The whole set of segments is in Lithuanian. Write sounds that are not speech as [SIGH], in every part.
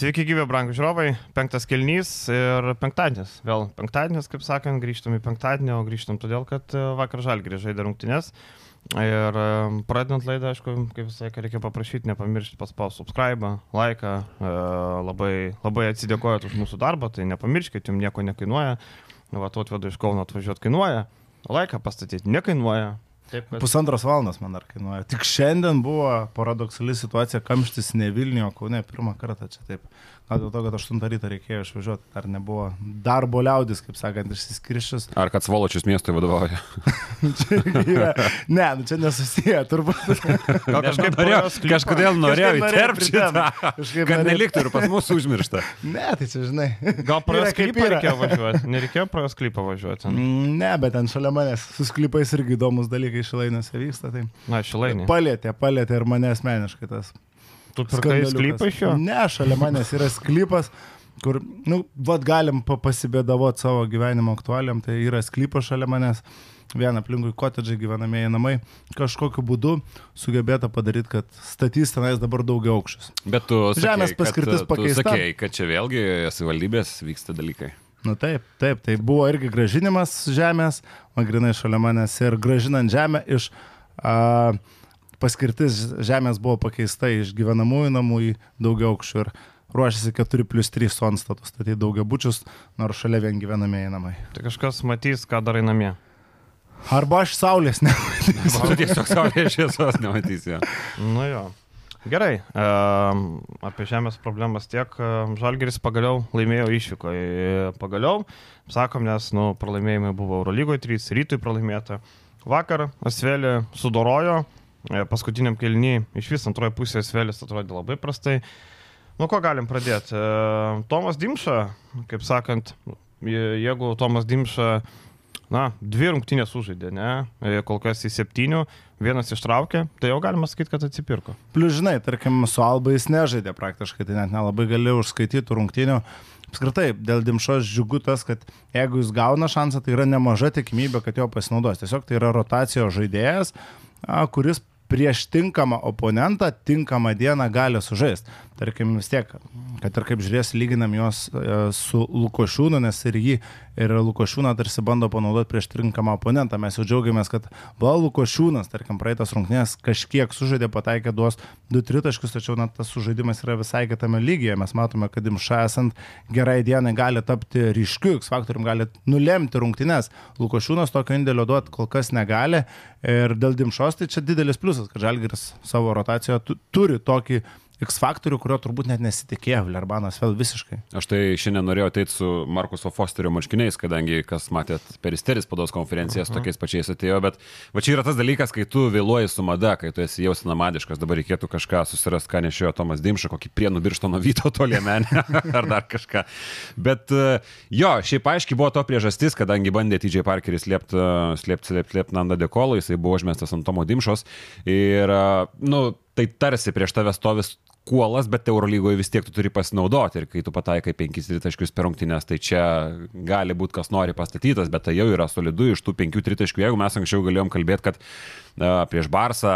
Sveiki, gyvi, brangų žiūrovai. Penktas kelnys ir penktadienis. Vėl penktadienis, kaip sakant, grįžtam į penktadienį, o grįžtam todėl, kad e, vakar žalgrį žaidė rungtynės. Ir e, pradedant laidą, aišku, kaip visai, reikia paprašyti, nepamiršti paspausti subscribe, laiką. E, labai, labai atsidėkojot už mūsų darbą, tai nepamirškite, jums nieko nekainuoja. Va, tu atvedu iš Kauno atvažiuoti kainuoja, laiką pastatyti nekainuoja, Taip, kad... Pusantros valandos man dar kainuoja. Tik šiandien buvo paradoksali situacija, kamštis ne Vilniuje, Kaune pirmą kartą čia taip. Gal dėl to, kad 8 ryto reikėjo išvažiuoti, ar nebuvo darbo liaudis, kaip sakant, išsiskiršęs. Ar kad Svoločius miestui vadovauja? [LAUGHS] yra, ne, nu čia nesusiję, turbūt. Gal kažkaip norėjau, kažkodėl norėjau įterpti šitą, kad neliktų ir pas mus užmiršta. Ne, tai čia žinai. Gal pro sklypą reikėjo važiuoti? Nereikėjo pro sklypą važiuoti? Mm, ne, bet ten šalia manęs su sklypais irgi įdomus dalykai šilainėse vyksta. Tai Na, šilainė. Palėtė, palėtė ir mane asmeniškai tas. Tu pirkai sklypą iš jo? Ne, šalia manęs yra sklypas, kur, nu, vad galim pasibėdavoti savo gyvenimo aktualiam, tai yra sklypas šalia manęs, vieną aplinkui kotedžai gyvenamieji namai, kažkokiu būdu sugebėta padaryti, kad statys tenais dabar daugiau aukščius. Bet tu sakei, žemės paskirtis pakeista. Sakei, kad čia vėlgi savivaldybės vyksta dalykai. Na nu, taip, taip, tai buvo irgi gražinimas žemės, man grinai šalia manęs ir gražinant žemę iš... Uh, paskirtis žemės buvo pakeista iš gyvenamųjų namų į daugia aukščių ir ruošiasi 4 plus 3 sonstatų statyti daugia bučius, nors šalia vien gyvenamieji namai. Tai kažkas matys, ką darai namie. Arba aš saulės [LAUGHS] nematysiu. Tu tiesiog saulės šviesos nematysi. Nu jo. Gerai, e, apie žemės problemas tiek. Žalgeris pagaliau laimėjo išvyko. Pagaliau, sakom, nes nu, pralaimėjimai buvo Eurolygoje 3, rytui pralaimėta. Vakar Asvelė sudorojo, paskutiniam kelnyje iš vis antroje pusėje Svelis atrodė labai prastai. Nuo ko galim pradėti? Tomas Dimša, kaip sakant, jeigu Tomas Dimša, na, dvi rungtynės užžaidė, ne, kol kas į septynių, vienas ištraukė, tai jau galima sakyti, kad atsipirko. Plius, žinai, tarkim, su Alba jis nežaidė praktiškai, tai net nelabai gali užskaityti rungtynių. Apskritai, dėl Dimšos džiugu tas, kad jeigu jis gauna šansą, tai yra nemaža tikimybė, kad jo pasinaudos. Tiesiog tai yra rotacijos žaidėjas, kuris prieš tinkamą oponentą tinkamą dieną gali sužaisti. Tarkim, vis tiek, kad ir kaip žiūrės, lyginam juos e, su Lukošiūnu, nes ir jį, ir Lukošiūną tarsi bando panaudoti prieš tinkamą oponentą. Mes jau džiaugiamės, kad buvo Lukošiūnas, tarkim, praeitas rungtynės kažkiek sužaidė, pataikė duos 2-3 taškus, tačiau na, tas sužaidimas yra visai kitame lygyje. Mes matome, kad Imša esant gerai dienai gali tapti ryškiu, X faktorium gali nulemti rungtynės. Lukošiūnas tokio indėlio duoti kol kas negali ir dėl Dimšos tai čia didelis pliusas, kad Žalgiris savo rotacijoje turi tokį X faktorių, kurio turbūt net nesitikėjo Lerbanas vėl visiškai. Aš tai šiandien norėjau ateiti su Markuso Fosterio marškiniais, kadangi, kas matėt, peristeris pados konferencijas uh -huh. tokiais pačiais atėjo, bet va čia yra tas dalykas, kai tu vėluoji su mada, kai tu esi jau senamadiškas, dabar reikėtų kažką susirasti, ką nešiojo Tomas Dimša, kokį prienų biršto nuo Vyto tolėmenę [LAUGHS] ar dar kažką. Bet e, jo, šiaip aiškiai buvo to priežastis, kadangi bandė TJ Parkeris slėpti, slėpti, slėpti, slėpti Nanda Dekolo, jisai buvo užmestas ant Tomo Dimšos ir, e, nu, tai tarsi prieš tave stovis kuolas, bet Eurolygoje vis tiek tu turi pasinaudoti ir kai tu pataikai 5 tritaškius per rungtynės, tai čia gali būti kas nori pastatytas, bet tai jau yra solidu iš tų 5 tritaškių. Jeigu mes anksčiau galėjom kalbėti, kad uh, prieš Barsą,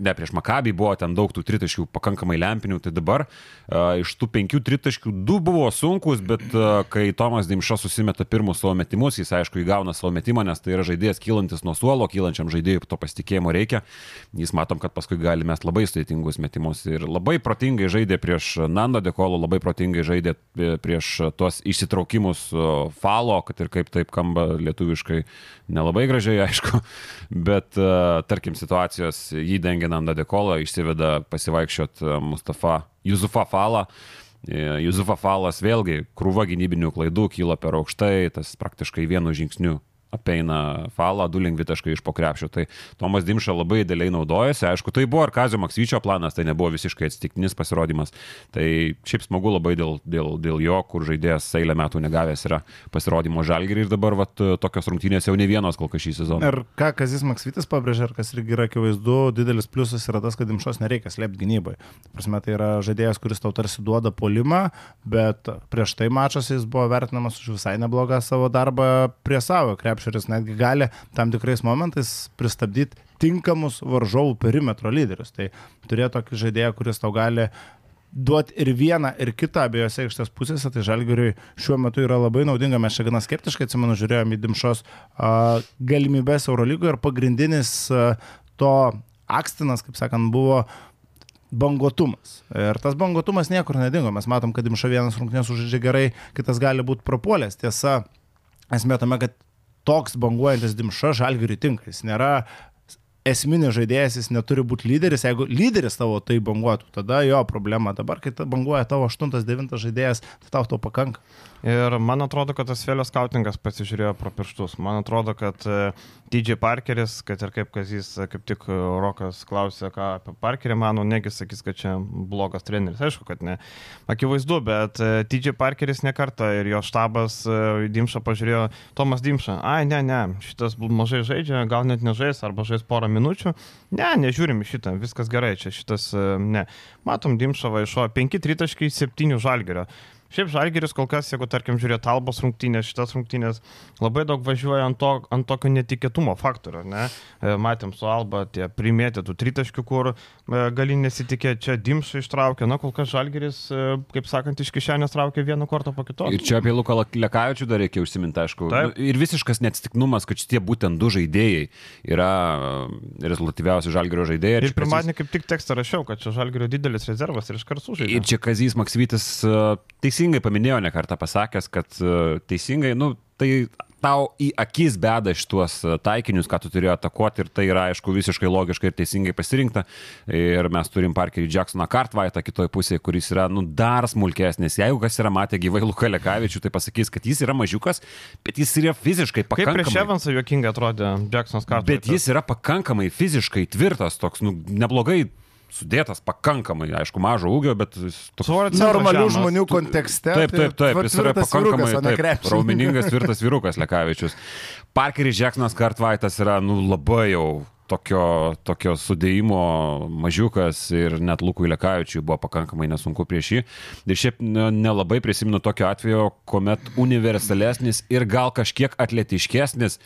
ne prieš Makabį buvo ten daug tų tritaškių pakankamai lempinių, tai dabar uh, iš tų 5 tritaškių 2 buvo sunkus, bet uh, kai Tomas Dimša susimeta pirmus savo metimus, jis aišku įgauna savo metimą, nes tai yra žaidėjas kylantis nuo suolo, kylančiam žaidėjui to pasitikėjimo reikia. Jis matom, kad paskui gali mes labai sudėtingus metimus ir labai protingai protingai žaidė prieš Nando Dekolo, labai protingai žaidė prieš tuos išsitraukimus falo, kad ir kaip taip kamba lietuviškai, nelabai gražiai, [LAUGHS] aišku, bet tarkim situacijos jį dengia Nando Dekolo, išsiveda pasivaikščiot Mustafa Juzufa falą. Juzufa falas vėlgi krūva gynybinių klaidų kyla per aukštai, tas praktiškai vienu žingsniu apeina falą, du lengvi taškai iš pokrepšio. Tai Tomas Dimša labai dėliai naudojasi. Aišku, tai buvo ir Kazio Maksvyčio planas, tai nebuvo visiškai atsitiktinis pasirodymas. Tai šiaip smagu labai dėl, dėl, dėl jo, kur žaidėjas eilę metų negavęs yra pasirodymo žalgerį ir dabar vat, tokios rungtynės jau ne vienos kol kas šį sezoną. Ir ką Kazis Maksvytis pabrėžė, ir kas irgi yra akivaizdu, didelis pliusas yra tas, kad Dimšos nereikia slėpti gynybai. Prasme, tai yra žaidėjas, kuris tau tarsi duoda polimą, bet prieš tai mačas jis buvo vertinamas už visai neblogą savo darbą prie savo krepšio krepšeris netgi gali tam tikrais momentais pristabdyti tinkamus varžovų perimetro lyderius. Tai turėti tokį žaidėją, kuris tau gali duoti ir vieną, ir kitą abiejose aikštės pusėse, tai Žalgiriui šiuo metu yra labai naudinga. Mes čia gana skeptiškai, atsimenu, žiūrėjome į Dimšos uh, galimybės Eurolygoje ir pagrindinis uh, to akstinas, kaip sakant, buvo bangotumas. Ir tas bangotumas niekur nedingo. Mes matom, kad Dimša vienas rungtynės užžaidžia gerai, kitas gali būti propolės. Tiesa, esmė tame, kad toks banguojantis Dimša Žalgiriui tinka. Jis nėra esminis žaidėjas, jis neturi būti lyderis. Jeigu lyderis tavo tai banguotų, tada jo problema. Dabar, kai banguoja tavo 8-9 žaidėjas, tai tau to pakanka. Ir man atrodo, kad tas vėlios skautingas pasižiūrėjo pro pirštus. Man atrodo, kad DJ e, Parkeris, kad ir kaip Kazys, e, kaip tik Rokas klausė, ką apie Parkerį mano, negi sakys, kad čia blogas treneris. Aišku, kad ne. Akivaizdu, bet DJ e, Parkeris nekarta ir jo štabas Dimšą pažiūrėjo, Tomas Dimšą, ai ne, ne, šitas mažai žaidžia, gal net nežais arba žais porą minučių. Ne, nežiūrim šitą, viskas gerai, čia šitas ne. Matom Dimšą vaišo 5 tritaškai 7 žalgerio. Šiaip Žalgeris kol kas, jeigu tarkim žiūrėt Albos rungtynės, šitas rungtynės, labai daug važiuoja ant, to, ant tokio netikėtumo faktorio. Ne? E, matėm su Alba tie primėtė tų tritaškių, kur e, gali nesitikėti, čia Dimšą ištraukė, na kol kas Žalgeris, e, kaip sakant, iš kišenės traukė vieną kartą po kito. Ir čia apie Luką Lekavičių dar reikia užsiminti, aišku. Taip. Nu, ir visiškas neatsitiknumas, kad šitie būtent du žaidėjai yra rezultatyviausi Žalgerio žaidėjai. Ir, ir pirmadienį kaip tik tekstą rašiau, kad čia Žalgerio didelis rezervas ir iš karto sužaidė. Ir čia Kazys Maksytis teisėtai teisingai paminėjo ne kartą pasakęs, kad e, teisingai, nu, tai tau į akis beda šituos e, taikinius, ką tu turėjo atakuoti ir tai yra, aišku, visiškai logiškai ir teisingai pasirinkta. Ir mes turim Parkerį Jacksoną Kartvaitą kitoje pusėje, kuris yra, nu, dar smulkesnis. Jeigu kas yra matę gyvai Luką Lekavičių, tai pasakys, kad jis yra mažiukas, bet jis yra fiziškai pakankamai. Kaip prieš Evansą juokingai atrodė Jacksonas Kartvaitas. Bet jis yra pakankamai fiziškai tvirtas, toks, nu, neblogai sudėtas pakankamai, aišku, mažo ūgio, bet toks normalių žemas. žmonių kontekste. Taip, taip, taip, taip jis yra pakankamai vyrukas, taip, raumeningas tvirtas vyrukas Lekavičius. Parkeris Džeksonas Kartvaitas yra, nu, labai jau tokio, tokio sudėjimo mažiukas ir net Lukui Lekavičiui buvo pakankamai nesunku prieš jį. Ir šiaip nelabai prisimenu tokio atvejo, kuomet universalesnis ir gal kažkiek atletiškesnis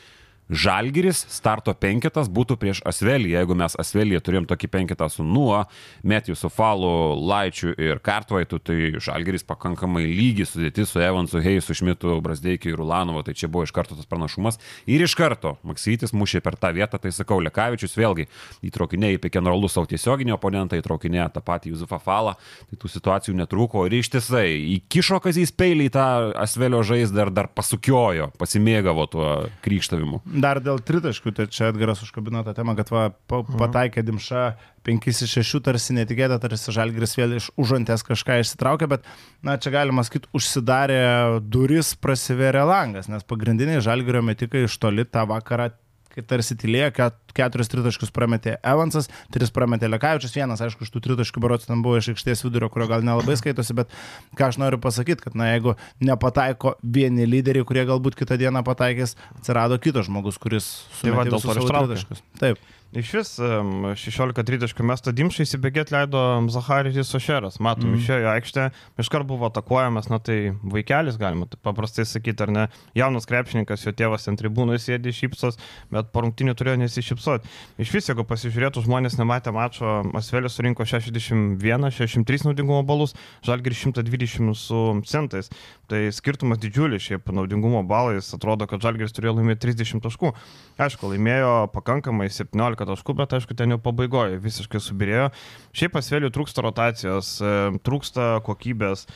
Žalgiris starto penketas būtų prieš Asvelį, jeigu mes Asvelėje turėjom tokį penketą su Nuo, Metijų su Falu, Laičiu ir Kartvaitu, tai Žalgiris pakankamai lygiai sudėti su Evansu, Heisu, Šmitu, Brasdeikiu ir Ulanovu, tai čia buvo iš karto tas pranašumas. Ir iš karto Maksytis mušė per tą vietą, tai sakau, Lekavičius vėlgi įtraukinė į pikenrolus savo tiesioginį oponentą, įtraukinė tą patį Juzufą Falą, tai tų situacijų netrūko ir ištisai įkišo kazys peilį į tą Asvelio žaizdą ir dar pasukiojo, pasimėgavo tuo krykštavimu. Dar dėl tritaškių, tai čia Edgaras užkabino tą temą, kad va, pa, mhm. pataikė Dimša 5 iš 6, tarsi netikėta, tarsi Žalgris vėl iš užantės kažką išsitraukė, bet, na, čia galima sakyti, užsidarė duris, prasivėrė langas, nes pagrindiniai Žalgirio metikai iš toli tą vakarą kai tarsi tylėjo, keturis tritaškus prametė Evansas, tris prametė Lekavičius, vienas, aišku, iš tų tritaškų barots ten buvo iš aikštės vidurio, kurio gal nelabai skaitosi, bet ką aš noriu pasakyti, kad, na, jeigu nepataiko vieni lyderiai, kurie galbūt kitą dieną pataikės, atsirado kitas žmogus, kuris sumetė tai va, visus tritaškus. Taip. Iš vis 16-30 mesto dimšai įsibėgėti leido Zaharijus Sošeras. Matom, mm. išėjo į aikštę, iškart buvo atakuojamas, na tai vaikelis, galima tai paprastai sakyti, ar ne, jaunas krepšininkas, jo tėvas ant tribūnų sėdi šypsos, bet po rungtinių turėjo nesišypsoti. Iš vis, jeigu pasižiūrėtų žmonės nematė mačo, Asvelis surinko 61, 63 naudingumo balus, Žalgir 120 su centais. Tai skirtumas didžiulis, šiaip naudingumo balais, atrodo, kad Žalgiris turėjo laimėti 30 taškų. Aišku, laimėjo pakankamai 17 15 taškų, bet aišku, ten jau pabaigoje visiškai subirėjo. Šiaip pasvėlių trūksta rotacijos, e, trūksta kokybės.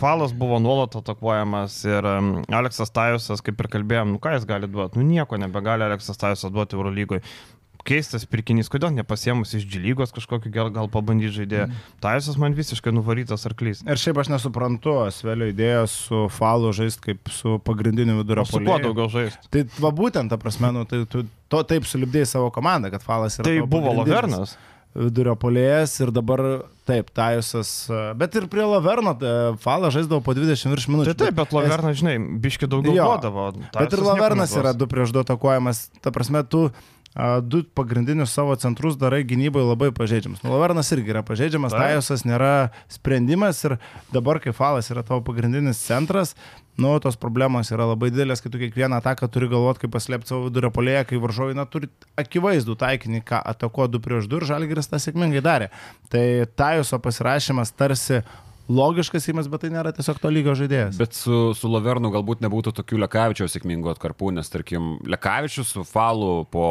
Falas buvo nuolat atakuojamas ir Aleksas Tajusas, kaip ir kalbėjom, nu ką jis gali duoti? Nu nieko nebegali Aleksas Tajusas duoti Eurolygoje keistas pirkinys, kodėl nepasiemus iš džilygos kažkokį gal, gal pabandyti žaidėją. Mm. Taisas man visiškai nuvarytas arklys. Ir šiaip aš nesuprantu, Svelio idėjos su Falu žaisti kaip su pagrindiniu vidurio poliu. Su kuo daugiau žaisti? Tai va būtent, ta prasme, nu, tai tu to taip sulibdėjai savo komandą, kad Falas yra. Tai buvo Lavernas vidurio polėjas ir dabar taip, Tajusas, bet ir prie Laverno e, Falą žaisdavo po 20 virš minučių. Tai taip, bet Lavernas, žinai, biški daugiau duodavo. Bet ir Lavernas yra du prieš du atakuojamas, ta prasme, tu du pagrindinius savo centrus darai gynybai labai pažeidžiamas. Nu, Lavernas irgi yra pažeidžiamas. Tajosas nėra sprendimas ir dabar, kai Falas yra tavo pagrindinis centras, nu, tos problemos yra labai didelės, kai tu kiekvieną ataką turi galvoti, kaip paslėpti savo vidurio polėje, kai varžovai, na, turi akivaizdų taikinį, ką atako 2 prieš 2 ir Žalgiris tą sėkmingai darė. Tai Tajoso pasirašymas tarsi logiškas įmas, bet tai nėra tiesiog to lygio žaidėjas. Bet su, su Lavernu galbūt nebūtų tokių Lekavičiaus sėkmingų atkarpų, nes tarkim, Lekavičius su Falu po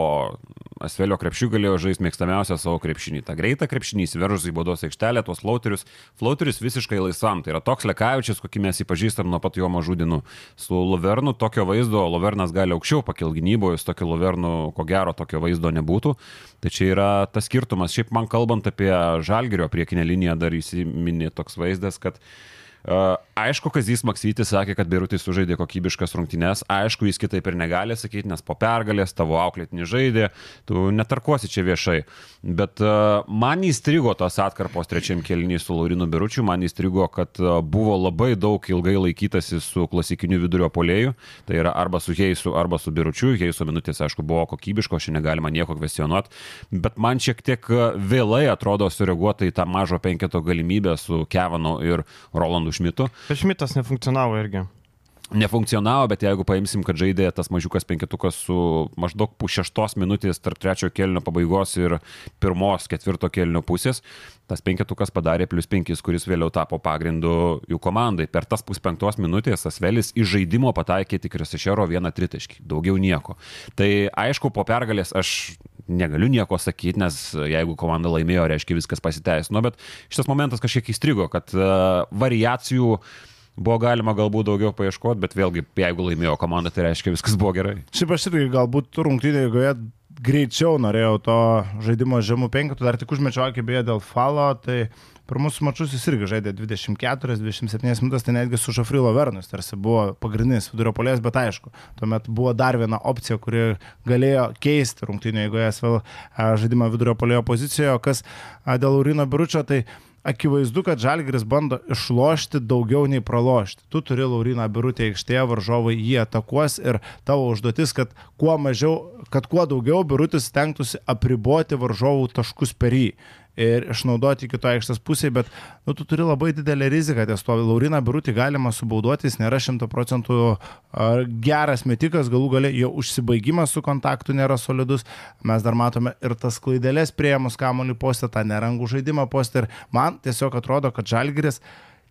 Asvelio krepšių galėjo žaisti mėgstamiausią savo krepšinį. Ta greita krepšinį įsiveržus į baudos aikštelę, tuos flauterius. Flauterius visiškai laisvam. Tai yra toks Lekavičius, kokį mes jį pažįstam nuo pat jo mažų dienų. Su Lavernu tokio vaizdo, Lavernas gali aukščiau pakil gynyboje, su tokiu Lavernu, ko gero, tokio vaizdo nebūtų. Tai čia yra tas skirtumas. Šiaip man kalbant apie Žalgerio priekinę liniją, dar įsiminė toks vaizdas, kad Uh, aišku, Kazys Maksytis sakė, kad Birutis sužaidė kokybiškas rungtynes. Aišku, jis kitaip ir negali sakyti, nes po pergalės tavo auklėtinį žaidė, tu netarkuosi čia viešai. Bet man įstrigo tos atkarpos trečiam kelniui su Laurinu Biručiu, man įstrigo, kad buvo labai daug ilgai laikytasi su klasikiniu vidurio polėju. Tai yra arba su Heisu, arba su Biručiu. Heiso minutės, aišku, buvo kokybiško, šiandien negalima nieko kvestionuoti. Bet man šiek tiek vėlai atrodo sureaguota į tą mažo penketo galimybę su Kevanu ir Rolandu Šmitu. Bet Šmitas nefunkcionavo irgi. Nefunkcionavo, bet jeigu paimsim, kad žaidė tas mažiukas penketukas su maždaug pušeštos minutės tarp trečiojo kelnio pabaigos ir pirmos ketvirto kelnio pusės, tas penketukas padarė plus penkis, kuris vėliau tapo pagrindu jų komandai. Per tas puspenktos minutės Asvelis iš žaidimo pataikė tik Resešero vieną tritaškį, daugiau nieko. Tai aišku, po pergalės aš negaliu nieko sakyti, nes jeigu komanda laimėjo, reiškia viskas pasiteisino, bet šitas momentas kažkiek įstrigo, kad uh, variacijų buvo galima galbūt daugiau paieškoti, bet vėlgi, jeigu laimėjo komanda, tai reiškia viskas buvo gerai. Šiaip aš irgi galbūt rungtynėje, jeigu jie greičiau norėjau to žaidimo žemų penketų, dar tik užmečiau akį beje dėl falo, tai per mūsų mačius jis irgi žaidė 24-27 minutės, tai netgi su Žafrilo Vernus, tarsi buvo pagrindinis vidurio polės, bet aišku, tuomet buvo dar viena opcija, kuri galėjo keisti rungtynėje, jeigu jas vėl žaidimą vidurio polėjo pozicijoje, kas dėl Urino Biručio, tai akivaizdu, kad Žalgiris bando išlošti daugiau nei pralošti. Tu turi Lauriną Birutę aikštėje, varžovai jį atakuos ir tavo užduotis, kad kuo mažiau, kad kuo daugiau Birutis stengtųsi apriboti varžovų taškus per jį ir išnaudoti kito aikštės pusėje, bet nu, tu turi labai didelę riziką, ties to Lauriną Birutį galima subauduoti, jis nėra šimta procentų geras metikas, galų gale jo užsibaigimas su kontaktu nėra solidus, mes dar matome ir tas klaidelės prieimus kamuolį postę, tą nerangų žaidimą postę ir man tiesiog atrodo, kad Žalgiris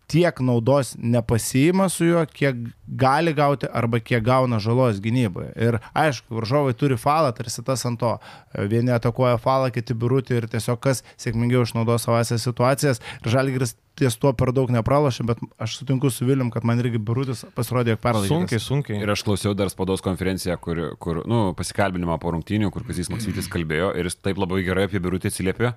tiek naudos nepasijima su juo, kiek gali gauti arba kiek gauna žalos gynyboje. Ir aišku, varžovai turi falą, tarsi tas ant to. Vieni atakuoja falą, kiti birutį ir tiesiog kas sėkmingiau išnaudos savasias situacijas. Ir žalgris ties tuo per daug nepralašė, bet aš sutinku su Vilim, kad man irgi birutis pasirodė, jog perlaikė. Sunkiai, sunkiai. Ir aš klausiau dar spaudos konferenciją, kur, kur nu, pasikalbinimą po rungtynių, kur Kazis Maksytis kalbėjo ir jis taip labai gerai apie birutį atsiliepė.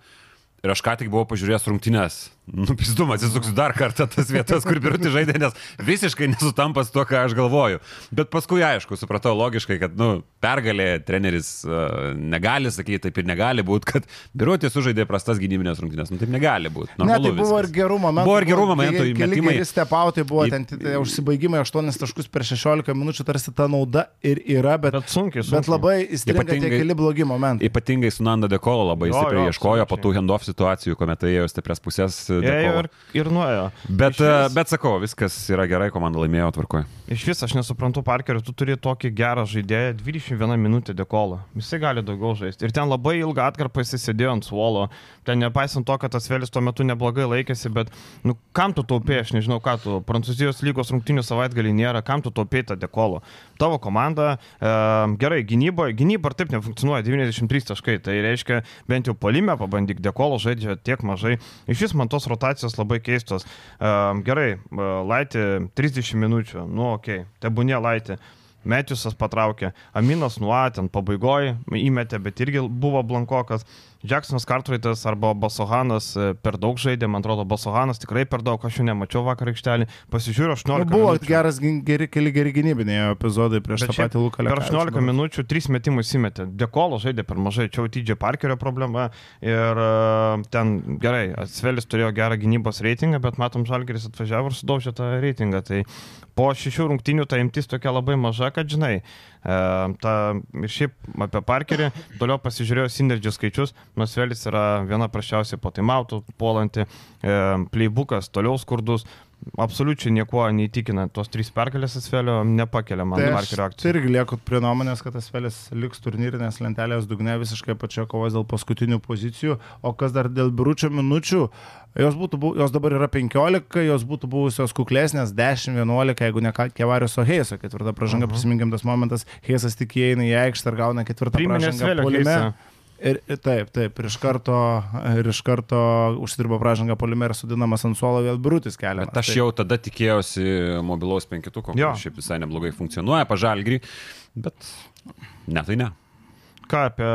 Ir aš ką tik buvau pažiūrėjęs rungtynės. Nu, pizdum, atsisuksiu dar kartą tas vietas, kur birutį žaidė, nes visiškai nesutampa su to, ką aš galvoju. Bet paskui, aišku, supratau logiškai, kad, nu, pergalė treneris uh, negali sakyti, taip ir negali būti, kad birutį sužaidė prastas gynybinės rungtynės. Nu, taip negali būti. Ne, tai buvo ir gerų momentų. Buvo ir gerų momentų, įmetimai. Ir stepautai buvo, ten tai, užsibaigimai 8 taškus per 16 minučių, tarsi ta nauda ir yra, bet, bet sunkiai, sunkiai. Bet labai įstringa tie keli blogi momentai. Ypatingai su Nanda Dekolo labai jo, stipriai jo, ieškojo po tų handoff situacijų, kuomet ėjo stiprias pusės. Ėjo ir, ir nuėjo. Bet, vis, bet sakau, viskas yra gerai, komanda laimėjo tvarkoje. Iš vis aš nesuprantu, Parkerio, tu turi tokį gerą žaidėją, 21 minutė dekolą. Jisai gali daugiau žaisti. Ir ten labai ilgą atkarpą jisai sėdėjo ant suolo. Ten nepaisant to, kad tas vėlis tuo metu neblogai laikėsi, bet, nu, kam tu taupėjai, aš nežinau, ką tu. Prancūzijos lygos rungtinių savaitgalį nėra, kam tu taupėjai tą dekolą. Tavo komanda, e, gerai, gynyboje, gynyba ir taip nefunkcionuoja, 93 taškai. Tai reiškia, bent jau polime pabandyk, dekolo žaidžia tiek mažai. Iš vis man tos rotacijos labai keistos. Uh, gerai, uh, Laitė 30 minučių, nu okay, tebūnė Laitė. Metiusas patraukė, Aminas nuo ten pabaigoje įmetė, bet irgi buvo blankokas. Jacksonas Cartwrightas arba Basohanas e, per daug žaidė, man atrodo, Basohanas tikrai per daug, aš jų nemačiau vakar aikštelį, pasižiūrėjau 18 Nu, buvo minučių. geras, geri, keli geri gynybiniai epizodai prieš Bet tą patį Luką Per Lekavičių. 18 minučių 3 metimus įmetė. Dekolo žaidė per mažai, čia jau TJ Parkerio problema. Ir e, ten gerai, Svelis turėjo gerą gynybos reitingą, bet matom, Žalgeris atvažiavo ir sudaužė tą reitingą. Tai po šešių rungtinių ta imtis tokia labai maža, kad žinai. E, ta, ir šiaip apie Parkerį, toliau pasižiūrėjau Synergy skaičius, nors Svelis yra viena prašiausiai po taimautų puolanti, e, playbookas toliau skurdus. Absoliučiai niekuo neįtikina, tos trys pergalės Svelio nepakelia man Tai Parkerio tai akcijų. irgi lieku prie nuomonės, kad tas Velis liks turnyrinės lentelės dugne visiškai pačio kovos dėl paskutinių pozicijų, o kas dar dėl biručio minučių, jos, būtų, jos dabar yra 15, jos būtų buvusios kuklesnės 10-11, jeigu ne ką- Kevariuso Heiso ketvirta pražanga, uh -huh. prisiminkim tas momentas, Heisas tik įeina į aikštę ir gauna ketvirtą pražangą. Ir ir taip, taip, ir iš karto, ir iš karto užsidirbo pražangą polime ir sudinamas ant suolo vėl birutis kelias. Bet aš jau tada tikėjausi mobilaus penketuko, kuris šiaip visai neblogai funkcionuoja, pažalgrį, bet ne, tai ne. Ką apie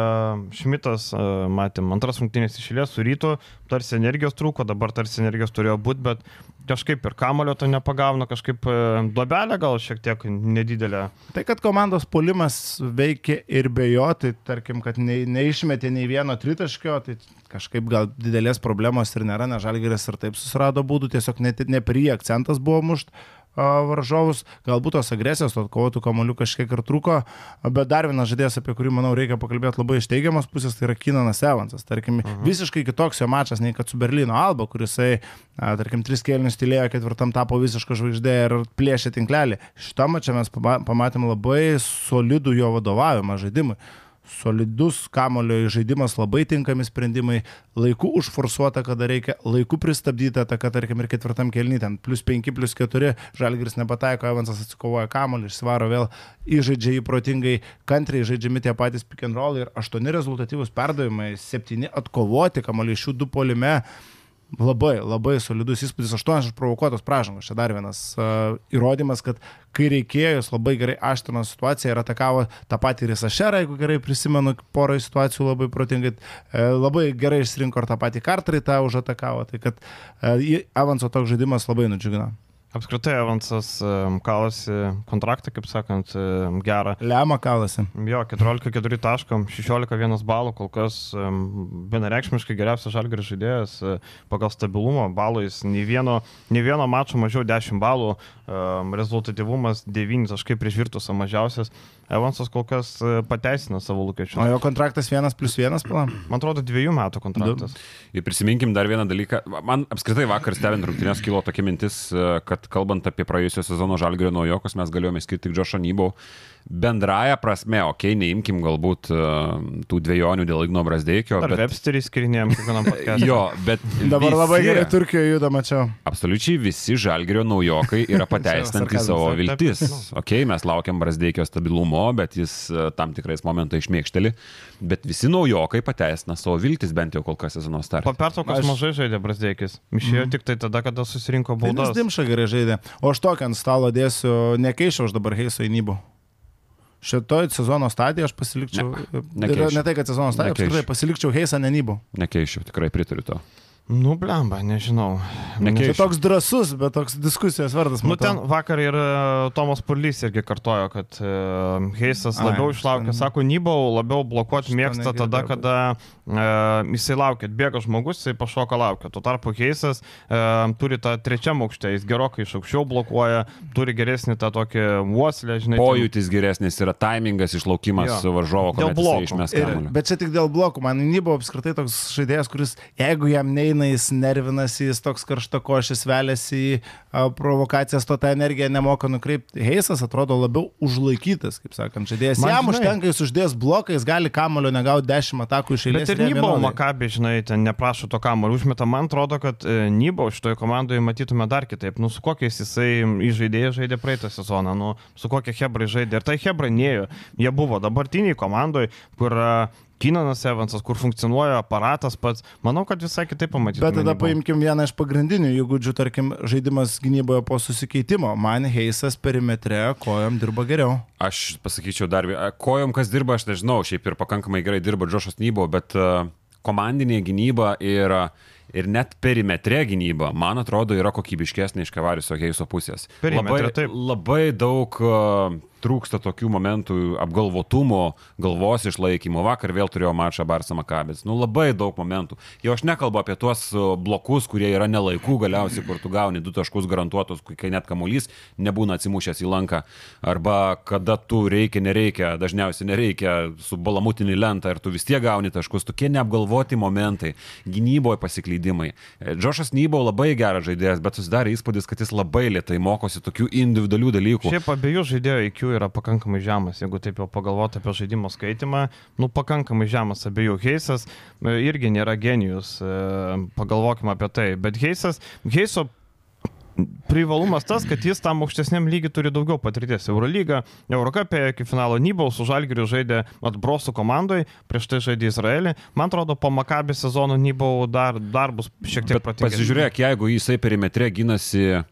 Šmitas, e, matėm, antras rungtynės išėlės su rytu, tarsi energijos trūko, dabar tarsi energijos turėjo būti, bet kažkaip ir kamulio to nepagauna, kažkaip e, duobelė gal šiek tiek nedidelė. Tai, kad komandos polimas veikia ir be jo, tai tarkim, kad nei, neišmetė nei vieno tritaškio, tai kažkaip gal didelės problemos ir nėra, nes Žalgeris ir taip susirado būdų, tiesiog net ne prie akcentas buvo mušt varžovus, galbūt tos agresijos, to kovotų kamolių kažkiek ir trūko, bet dar vienas žaidėjas, apie kurį, manau, reikia pakalbėti labai iš teigiamos pusės, tai yra Kinanas Evansas. Tarkim, uh -huh. visiškai kitoks jo mačas nei kad su Berlyno Alba, kuris, a, tarkim, tris kėlinius tylėjo, ketvirtam tapo visiška žvaigždė ir plėšė tinklelį. Šitą mačą mes pama- pamatėm labai solidų jo vadovavimą žaidimui. Solidus kamulio žaidimas, labai tinkami sprendimai, laiku užforsuota, kada reikia, laiku pristabdyta, ta, kad tarkim ir ketvirtam kelny, ten plus 5, plus 4, Žalgiris nepataiko, Evansas atsikovoja kamulį, išsvaro vėl, įžaidžia jį protingai, kantriai žaidžiami tie patys pick and roll ir 8 rezultatyvus perdavimai, 7 atkovoti kamulį iš jų 2 polime. Labai, labai solidus įspūdis, 8 išprovokuotos pražangos. Čia dar vienas uh, įrodymas, kad kai reikėjo, jis labai gerai aštrino situaciją ir atakavo tą patį ir Sašerą, jeigu gerai prisimenu, porą situacijų labai protingai, e, labai gerai išsirinko ir tą patį Kartarį tą užatakavo. Tai kad e, Avanso toks žaidimas labai nudžiugino. Apskritai Evansas kalasi kontraktą, kaip sakant, gerą. Lemą kalasi. Jo, 14-4 taškam, 16-1 balų, kol kas vienareikšmiškai geriausias žalgeris žaidėjas e, pagal stabilumą, balais, nei vieno, nei vieno mačo mažiau 10 balų, rezultatyvumas 9 taškai prieš virtusą mažiausias. Evansas kol kas e, pateisina savo O lūkesčius. jo kontraktas vienas plus vienas, pala. Man atrodo, dviejų metų kontraktas. Ir prisiminkim dar vieną dalyką. Man apskritai vakar stebint rungtynės kilo tokia mintis, e, kad kalbant apie praėjusio sezono žalgerio naujokos, mes galėjome skirti tik Džošą Nybau. Bendraja prasme, okei, okay, neimkim galbūt e, tų dviejonių dėl Igno Brasdeikio. Ar Bet, Websterį skirinėjom kiekvienam podcast'ui? jo, bet Dabar visi, labai gerai Turkijoje juda, mačiau. Absoliučiai visi žalgerio naujokai yra [LAUGHS] pateisinantys savo viltis. taip. Ok, mes laukiam Brasdeikio stabilumo, bet jis e, tam tikrais momentais išmėkšteli. Bet visi naujokai pateisina savo viltis, bent jau kol kas sezono Po startą. pertraukos Aš- mažai žaidė Brasdeikis. Išėjo tik tai tada, kada susirinko Baudas. baudas. Dimša gerai žaidė. O aš tokią ant stalo dėsiu, nekeičiau aš dabar Heiso į Nybų. Šitoj sezono stadijoje aš pasilikčiau. Ne, Ne, nekeičiu. ne tai, kad sezono stadijoje, apskritai pasilikčiau Heisą nenybų. Nekeišiu, tikrai pritariu to. Nu, blemba, nežinau. Nekeisčiau. Tai toks drasus, bet toks diskusijos vertas. Nu, ten vakar ir e, Tomas Purlys irgi kartojo, kad uh, Heisas Ai, labiau aš išlaukia, ten- sako, Nybau labiau blokuoti mėgsta tada, kada uh, jisai laukia, bėga žmogus, jisai pašoka laukia. Tuo tarpu Heisas uh, turi tą trečią aukštę, jis gerokai iš aukščiau blokuoja, turi geresnį tą tokį uoslę, žinai. ten- Pojūtis geresnis yra taimingas, išlaukimas Jo. varžovo, Dėl kuomet jisai blokų. išmes Ir, kamuolį. bet čia tik dėl blokų. Man Nybo apskritai toks žaidėjas, kuris, jeigu jam neina, jis nervinasi, jis toks karštakošis, veliasi į a, provokacijas, to tą energiją nemoka nukreipti. Heisas atrodo labiau užlaikytas, kaip sakant, žaidėjas. Man, jam žinai- užtenka, jis uždės bloką, jis gali kamulio negauti 10 atakų iš eilės. Ir Nybau. Makabė, žinai, ten neprašo to kamuolio užmeta. Man atrodo, kad e, Nybau šitoje komandoje matytume dar kitaip. Nu, su kokiais jisai įžaidėjai žaidė praeitą sezoną, nu, su kokia Hebra žaidė. Ir tai Hebra nėjo. Jie buvo dabartiniai komandoje, kur e, Kinanas Evansas, kur funkcionuoja aparatas pats. Manau, kad visai kitaip pamatytume. Bet tada paimkim vieną iš pagrindinių įgūdžių, tarkim, žaidimas gynyboje po susikeitimo. Man Heisas perimetre kojom dirba geriau. Aš pasakyčiau dar, kojom kas dirba, aš nežinau, šiaip ir pakankamai gerai dirba Džošas Nybo, bet uh, komandinė gynyba ir, ir net perimetre gynyba, man atrodo, yra kokybiškesnė iš Kavariso Heiso pusės. Perimetre, labai, taip. labai daug uh, trūksta tokių momentų apgalvotumo, galvos išlaikymo. Vakar vėl turėjau mačą Barsa Makabės. Nu, labai daug momentų. Jau aš nekalbu apie tuos blokus, kurie yra nelaikų galiausiai, kur tu gauni du taškus garantuotus, kai net kamuolys nebūna atsimušęs į lanką. Arba kada tu reikia, nereikia, dažniausiai nereikia su balamutinį lentą ir tu vis tiek gauni taškus. Tokie neapgalvoti momentai, gynyboje pasiklydimai. E, Džošas Nybo labai geras žaidėjas, bet susidarė įspūdis, kad jis labai lietai mokosi tokių individualių dalykų. Šiaip abiejų žaidėjų IQ yra pakankamai žemas, jeigu taip jau pagalvoti apie žaidimo skaitimą, nu pakankamai žemas abiejų. Heisas e, irgi nėra genijus, e, pagalvokime apie tai, bet Heisas, Heiso privalumas tas, kad jis tam aukštesniam lygiui turi daugiau patirties. Eurolyga, Eurocapė iki finalo Nybaus už Algirių žaidė atbrosų komandoje, prieš tai žaidė Izraelį. Man atrodo, po Makabį sezono Nybau dar, dar bus šiek tiek protingesnis. Pasižiūrėk, jeigu jisai perimetre gynasi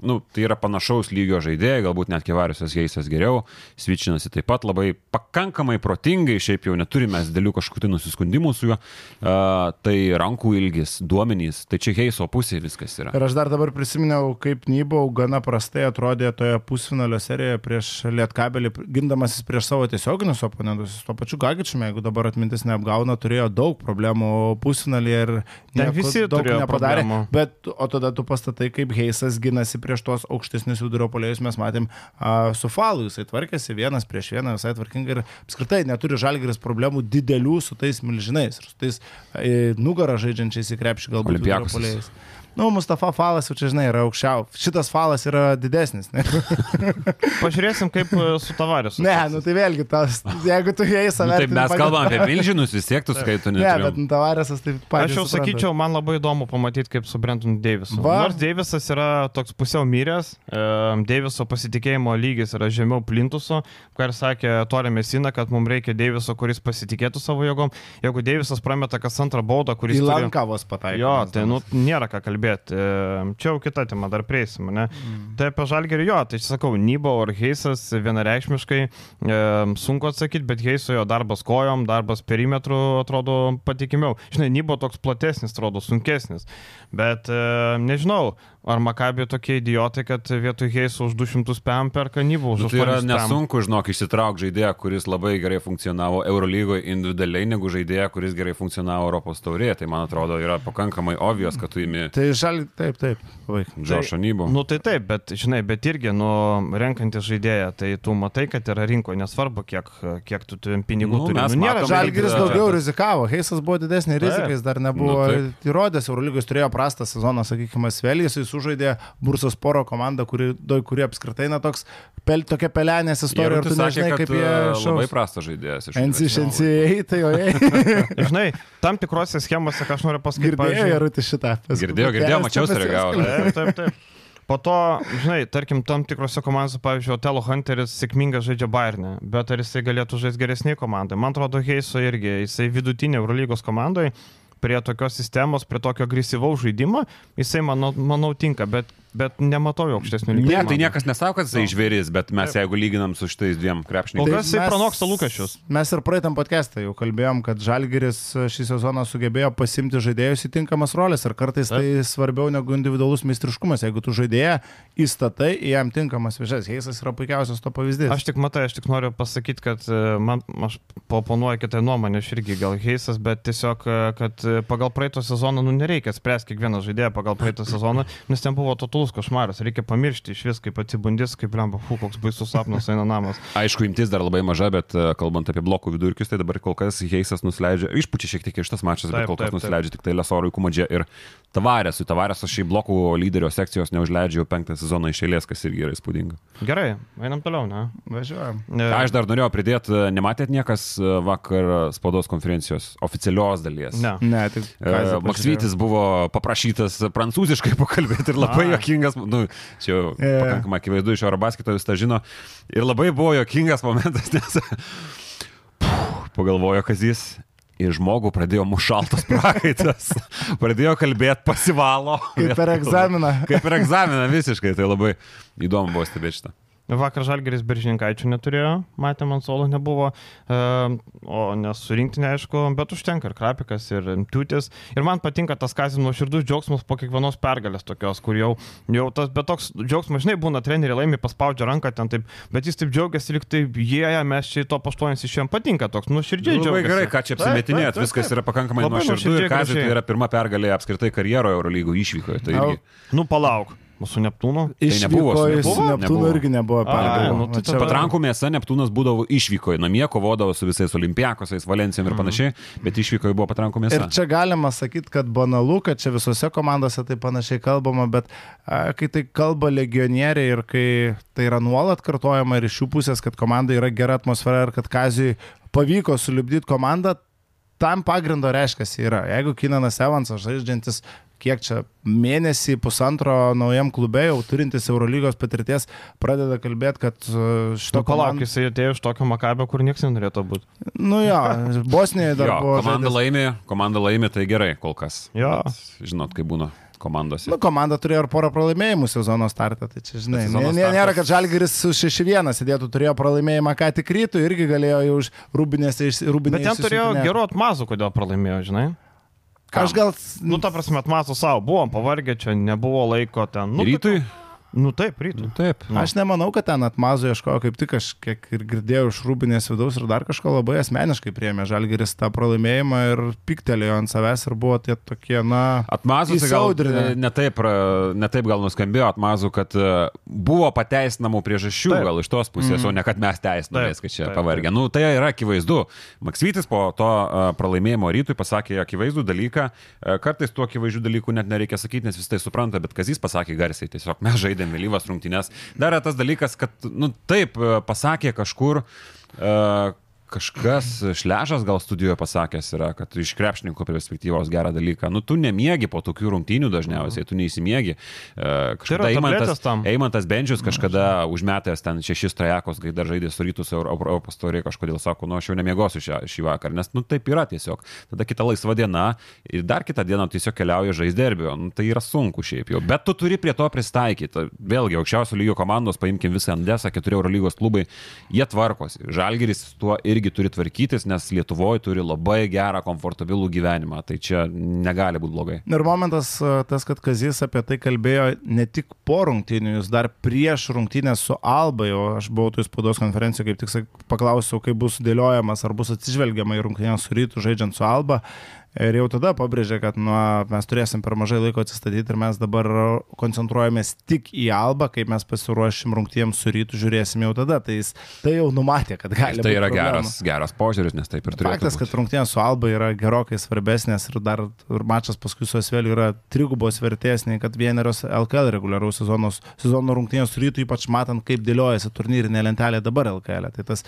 nu, tai yra panašaus lygio žaidėjai, galbūt net Kevariusas Geisas geriau, Svičinasi taip pat labai pakankamai protingai, šiaip jau neturime dėlių kažkokių tai nusiskundimų su juo, uh, tai rankų ilgis, duomenys, tai čia Heiso pusė viskas yra. Ir aš dar dabar prisiminiau, kaip Nybau gana prastai atrodė toje pusfinalio serijoje prieš Lietkabelį, gindamasis prieš savo tiesioginius oponentus, tuo pačiu Gagičiumi, jeigu dabar atmintis neapgauna, turėjo daug problemų pusfinalį ir Ten visi daug nepadarė. Problemų. Bet o tada tu pastatai, kaip Heisas ginasi prieš tuos aukštesnius vidurio polėjus mes matėm a, su Falu, jisai tvarkėsi vienas prieš vieną visai tvarkingai ir apskritai neturi žalgeris problemų didelių su tais milžinais ir su tais e, nugarą žaidžiančiais į krepšį galbūt polėjais. Nu, Mustafa falas jau čia, žinai, yra aukščiau. Šitas falas yra didesnis. Ne? [LAUGHS] Pažiūrėsim, kaip e, su tavariu. Ne, nu tai vėlgi, tas, jeigu tu jai save... Nu, taip, mes padėt... kalbame apie milžinus, vis tiek tu skaitai. Ne, bet nu, tavarisas taip pat. Aš jau sakyčiau, man labai įdomu pamatyti, kaip su Brenton Davisu. Va. Nors Davisas yra toks pusiau myręs, e, Daviso pasitikėjimo lygis yra žemiau plintuso, ką ir sakė Torė Mesina, kad mums reikia Daviso, kuris pasitikėtų savo jėgom. Jeigu Davisas prameta kas antrą baudą, kuris... Į lankavos pataikė. Jo, tai nu, nėra ką kalbėti kalbėti. Čia jau kita tema, dar prieisim, ne? Mm. Tai apie Žalgerį jo, tai sakau, Nybo ar Heisas vienareikšmiškai e, sunku atsakyti, bet Heiso jo darbas kojom, darbas perimetru atrodo patikimiau. Žinai, Nybo toks platesnis, atrodo sunkesnis, bet e, nežinau, Ar Makabė tokie idiotai, kad vietoj Heiso už 200 PM per kanybų už 200? Nu, tai yra nesunku, žinok, išsitraukti žaidėją, kuris labai gerai funkcionavo Eurolygoje individualiai, negu žaidėją, kuris gerai funkcionavo Europos taurėje. Tai man atrodo yra pakankamai obvious, kad tu įimi. Tai žali, taip, taip. Džošo Nybų. Nu tai taip, bet žinai, bet irgi, nu, renkantis žaidėją, tai tu matai, kad yra rinkoje, nesvarbu, kiek, kiek tu turi pinigų. Nu, turi. Nu, nėra, Žalgiris daugiau rizikavo, Heisas buvo didesnė rizika, jis dar nebuvo nu, įrodęs, Eurolygos turėjo prastą sezoną, sakykime, Svelgis, jis sužaidė Bursas Poro komanda, kuri, kuri apskritai, na, toks, pel, tokia pelenės istorija, ir tu nežinai, kaip jie... Šaus. Labai prastas žaidėjas. NCAA, tai jo, [LAUGHS] Žinai, tam tikrose schemose, ką aš noriu pasakyti. Girdėjau, Rūti, šitą. Girdėjau, girdėjau, mačiau, sureagavo. Taip, taip, taip. Po to, žinai, tarkim, tam tikrose komandose, pavyzdžiui, Otelo Hunteris sėkmingai žaidžia Bayernė, bet ar jisai galėtų žaisti geresniai komandai? Man atrodo, Heiso irgi, jisai vidutinė Eurolygos komandai, prie tokios sistemos, prie tokio agresyvaus žaidimo, jisai, manau, manau tinka, bet bet nematau aukštesnių lygmenų. Ne, tai niekas nesako, kad jisai no. žvėris, bet mes Taip. jeigu lyginam su šitais dviem krepšininkais. Kol kas jisai pranoksta lūkesčius. Mes ir praeitam podcast'ą jau kalbėjom, kad Žalgeris šį sezoną sugebėjo pasimti žaidėjus į tinkamas rolės ir kartais Taip. tai svarbiau negu individualus meistriškumas. Jeigu tu žaidėją įstatai į jam tinkamas viešas, Heisas yra puikiausias to pavyzdys. Aš tik matai, aš tik noriu pasakyti, kad e, man, aš oponuoju kitą nuomonę, aš irgi gal Heisas, bet tiesiog, e, kad e, pagal praeito sezoną, nu nereikia spręsti kiekvieną žaidėją pagal praeito sezoną, nes ten buvo totalus totalus košmaras, reikia pamiršti iš vis, kaip atsibundys, kaip lemba, fu, koks baisus sapnas eina namas. [LAUGHS] Aišku, imtis dar labai maža, bet e, kalbant apie blokų vidurkius, tai dabar kol kas Heisas nusileidžia, išpučia šiek tiek iš tas mačas, bet kol kas taip, nusileidžia taip. tik tai Lesorui Kumadžė ir Tavarėsui. Tavarėsas šiai blokų lyderio sekcijos neužleidžia jau penktą sezoną iš eilės, kas irgi yra įspūdinga. Gerai, einam toliau, ne? Važiuojam. Ne. Aš dar norėjau pridėti, e, nematėt niekas e, vakar spaudos konferencijos oficialios dalies. Ne. ne tai Maksvytis buvo paprašytas prancūziškai pakalbėti ir labai jokingas, nu, čia jau yeah. pakankamai akivaizdu iš Eurobaskito jūs tą žino. Ir labai buvo jokingas momentas, [LAUGHS] nes pagalvojo, kad jis į žmogų pradėjo mušaltas prakaitas, [LAUGHS] pradėjo kalbėti, pasivalo. Kaip per egzaminą. Kaip per egzaminą visiškai, tai labai įdomu buvo stebėti šitą. Vakar Žalgeris Beržininkaičių neturėjo, matėm, ant suolo nebuvo, e, o nesurinkti neaišku, bet užtenka ir Krapikas, ir Tiutis. Ir man patinka tas kazin nuoširdus džiaugsmas po kiekvienos pergalės tokios, kur jau, jau tas, bet toks džiaugsmas, žinai, būna treneriai laimi, paspaudžia ranką ten taip, bet jis taip džiaugiasi, lyg tai jie, yeah, mes čia to paštuojantis iš jiem patinka, toks nuoširdžiai Labai džiaugiasi. gerai, ką čia apsimetinėt, viskas yra pakankamai Labai nuoširdu ir Kazį tai yra pirma pergalė apskritai karjeroje Eurolygų išvykoje. Tai irgi. Nu palauk, su Neptūnu. nebuvo, Išvyko su iš Neptūnu? Neptūno Nebuvo. irgi nebuvo pergalė. nu tai čia Patrankų mėsa Neptūnas būdavo išvykoje, namie kovodavo su visais olimpiakosais, Valencijom ir panašiai, bet išvykoje buvo patrankų mėsa. Ir čia galima sakyti, kad banalu, kad čia visose komandose tai panašiai kalbama, bet a, kai tai kalba legionieriai ir kai tai yra nuolat kartojama ir iš jų pusės, kad komanda yra gera atmosfera ir kad Kazijui pavyko sulibdyti komandą, tam pagrindo reiškia yra. Jeigu Kinanas Evansas žaidžiantis kiek čia mėnesį, pusantro naujam klube, jau turintis Eurolygos patirties, pradeda kalbėti, kad e, šito Nu, palauk, komanda... jisai atėjo iš tokio makabio, kur niekas nenorėtų būti. Nu jo, Bosnijoje dar Jo, buvo. komanda laimi, komanda laimi, tai gerai kol kas. Jo. Bet Žinot, kaip būna komandose. Nu, komanda turėjo ir porą pralaimėjimų sezono startą, tai čia žinai. Ne, ne, nėra, kad Žalgiris su 6-1 sėdėtų, turėjo pralaimėjimą ką tik rytų, irgi galėjo jau už rūbinėse išsirūbinėti. Bet ten turėjo gerų atmazų, kodėl pralaimėjo, žinai. Aš gal... Nu, ta prasme, atmazų savo, buvom pavargę, čia nebuvo laiko ten. Nu, Rytui? Nu, taip, rytui. Taip. Nu. Aš nemanau, kad ten atmazų ieškojo, kaip tik aš kiek ir girdėjau iš rūbinės vidaus ir dar kažko labai asmeniškai priemė Žalgiris tą pralaimėjimą ir piktelėjo ant savęs ir buvo tie tokie, na... Atmazų tai gal Įsiaudrinę. e, netaip, netaip gal nuskambėjo atmazų, kad e, buvo pateisinamų priežasčių Taip. gal iš tos pusės, mm. o ne kad mes teisinamės, kad čia pavargę. Nu, tai yra akivaizdu. Maksvytis po to e, pralaimėjimo rytui pasakė akivaizdų dalyką. Kartais tų akivaizdžių dalykų net nereikia sakyti, nes visi tai supranta, bet Kazis pasakė garsiai, tiesiog mes žaidėme vėlyvas rungtynės. Dar yra tas dalykas, kad, nu taip, e, pasakė kažkur. Uh, Kažkas šležas gal studijoje pasakęs yra, kad iš krepšininko perspektyvos gerą dalyką. Nu, tu nemiegi po tokių rungtynių dažniausiai, tu neįsimiegi. E, Kažkada Eimantas. Eimantas Bendžius kažkada užmetęs ten šešis trajakos, kai dar žaidė su rytus Europos tauriai, kažkodėl sako, nu aš jau nemiegosiu šią, šį vakarą, nes nu taip yra tiesiog. Tada kita laisva diena ir dar kitą dieną tiesiog keliauja žaisti derbio. Nu, tai yra sunku šiaip jau. Bet tu turi prie to pristaikyti. Vėlgi, aukščiausio lygio komandos, paimkim visą Andesą, keturi Eurolygos klubai, jie tvarkosi. Žalgeris tuo irgi turi tvarkytis, nes Lietuvoje turi labai gerą, komfortabilų gyvenimą. Tai čia negali būti blogai. Ir momentas e, tas, kad Kazis apie tai kalbėjo ne tik po rungtynių, jis dar prieš rungtynę su Alba, o aš buvau toj spaudos konferencijoje, kaip tik paklausiau, kaip bus dėliojamas, ar bus atsižvelgiama į rungtynę su rytų žaidžiant su Alba. Ir jau tada pabrėžė, kad nu, mes turėsim per mažai laiko atsistatyti ir mes dabar koncentruojamės tik į Alba, kaip mes pasiruošim rungtynėms su rytų, žiūrėsim jau tada. Tai jis tai jau numatė, kad gali. Tai yra problemų. geras, geras požiūris, nes taip ir turėtų. Faktas, kad rungtynės su Alba yra gerokai svarbesnės ir dar ir mačas paskui su Asveliu yra trigubos vertės, nei kad vienerios LKL reguliaraus sezono, sezono rungtynės su rytų, ypač matant, kaip dėliojasi turnyrinė lentelė dabar LKL. Tai tas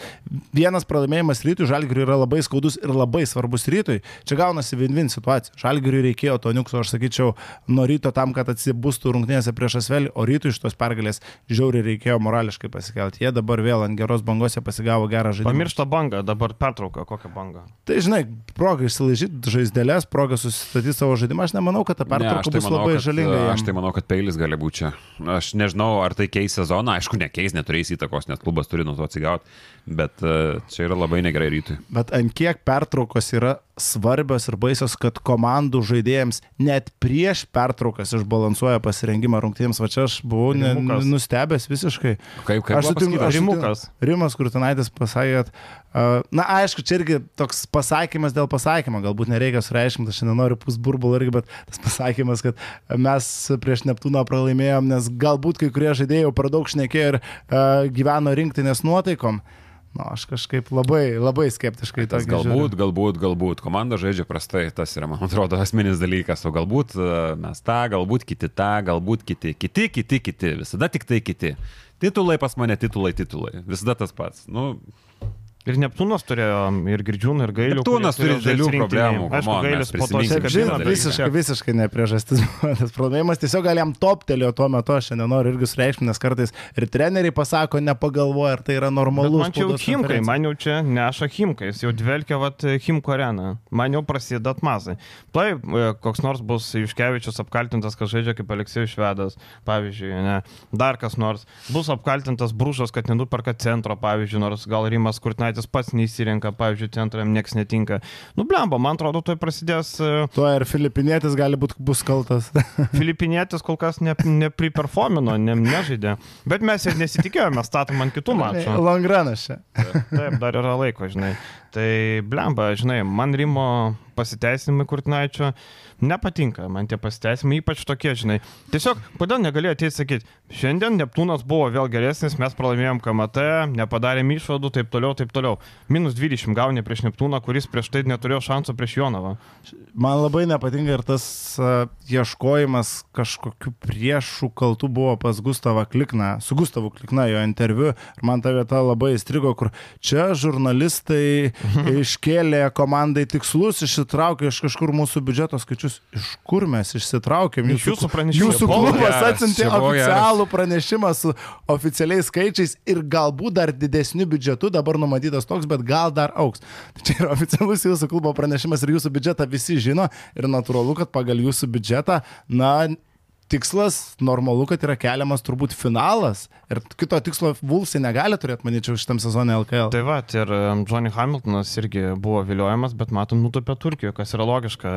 vienas pralaimėjimas rytui Žalgiriui yra labai skaudus ir labai svarbus rytui. Čia gaunasi win-win situacija. Žalgiriui reikėjo to niukso, aš sakyčiau, nuo ryto tam, kad atsibūstų rungtynėse prieš Asvelį, o rytui iš tos pergalės žiauriai reikėjo morališkai pasikelti. Jie dabar vėl ant geros bangos jie pasigavo gerą žaidimą. Pamiršta bangą, dabar pertrauka, kokią bangą. Tai žinai, proga išsilaižyti žaizdelės, proga susistatyti savo žaidimą, aš nemanau, kad ta Ne, aš pertrauka tai bus manau, labai kad, žalinga. Aš jam. tai manau, kad peilis gali būti čia. Aš nežinau, ar tai keis sezoną, aišku, nekeis, neturės įtakos, nes klubas turi nuo to atsigauti, bet e, čia yra labai negerai rytui. Bet ant kiek pertraukos yra svarbios ir baisios, kad komandų žaidėjams net prieš pertraukas išbalansuoja pasirengimą rungtynėms. Va čia aš buvau ne, nustebęs visiškai. Kaip, kaip Aš sutinku, aš. Rimukas. Rimas Kurtinaitis pasakė, kad, uh, na aišku, čia irgi toks pasakymas dėl pasakymo, galbūt nereikia sureiškinti, aš nenoriu pusburbulą irgi, bet tas pasakymas, kad mes prieš Neptūną pralaimėjom, nes galbūt kai kurie žaidėjai per daug šnekėjo ir uh, gyveno rinktinės nuotaikom. Na, aš kažkaip labai, labai skeptiškai Tas galbūt, galbūt, galbūt. Komanda žaidžia prastai, tas yra, man atrodo, asmenis dalykas. O galbūt e, mes tą, galbūt kiti tą, galbūt kiti, kiti, kiti, kiti. Visada tik tai kiti. Titulai pas mane, titulai, titulai. Visada tas pats. Nu, Ir Neptūnas turėjo ir Girdžiūną, ir Gailių. Neptūnas turi didelių problemų, Aišku, Gailis po to dalyką. visiškai, visiškai ne priežastis buvo tas pralaimėjimas, tiesiog gal jam toptelėjo tuo metu, aš šiandien noriu irgi sureikšminti, nes kartais ir treneriai pasako, nepagalvoja, ar tai yra normalu. man čia jau Himkai, man jau čia neša Himkais, jau dvelkia vat Himko arena. Man jau prasideda atmazai. Taip, e, koks nors bus Iškevičius apkaltintas, kad žaidžia kaip Aleksėjus Švedas, pavyzdžiui, ne. Dar kas nors. Bus apkaltintas Brūžas, kad nenuperka centro, pavyzdžiui, nors gal Rimas Kurtinaitis pats neįsirenka, pavyzdžiui, centram nieks netinka. Nu, blemba, man atrodo, tai prasidės e, Tuo ir filipinėtis gali būti bus kaltas. [LAUGHS] Filipinėtis kol kas ne, nepriperformino, ne, nežaidė. Bet mes ir nesitikėjome, statom ant kitų mačų. Longranas čia. Taip, dar yra laiko, žinai. Tai blemba, žinai, man Rimo pasiteisinimai Kurtinaičio nepatinka, man tie pasiteisinimai ypač tokie, žinai. Tiesiog, kodėl negalėjo ateiti sakyti, šiandien Neptūnas buvo vėl geresnis, mes pralaimėjom KMT, nepadarėm išvadų, taip toliau, taip toliau. Minus 20 gauni prieš Neptūną, kuris prieš tai neturėjo šansų prieš Jonavą. Man labai nepatinka ir tas uh, ieškojimas kažkokių priešų kaltų buvo pas Gustavą Klikną, su Gustavu Klikna jo interviu. Ir man ta vieta labai įstrigo, kur čia žurnalistai [LAUGHS] iškėlė komandai tikslus, išsitraukė iš kažkur mūsų biudžeto skaičius. Iš kur mes išsitraukėm? Iš jūsų. Jūsų Čia buvo klubas atsintė oficialų pranešimą su oficialiais skaičiais ir galbūt dar didesniu biudžetu, dabar numatytas toks, bet gal dar auks. [LAUGHS] Tai čia yra oficialus jūsų klubo pranešimas ir jūsų biudžetą visi žino ir natūralu, kad pagal jūsų biudžetą, na, tikslas normalu, kad yra keliamas turbūt finalas ir kito tikslo Vulsai negali turėti, manyčiau, šitam sezonui LKL. Tai va, ir um, Johnny Hamiltonas irgi buvo viliojamas, bet matom, nutupė Turkijoje, kas yra logiška.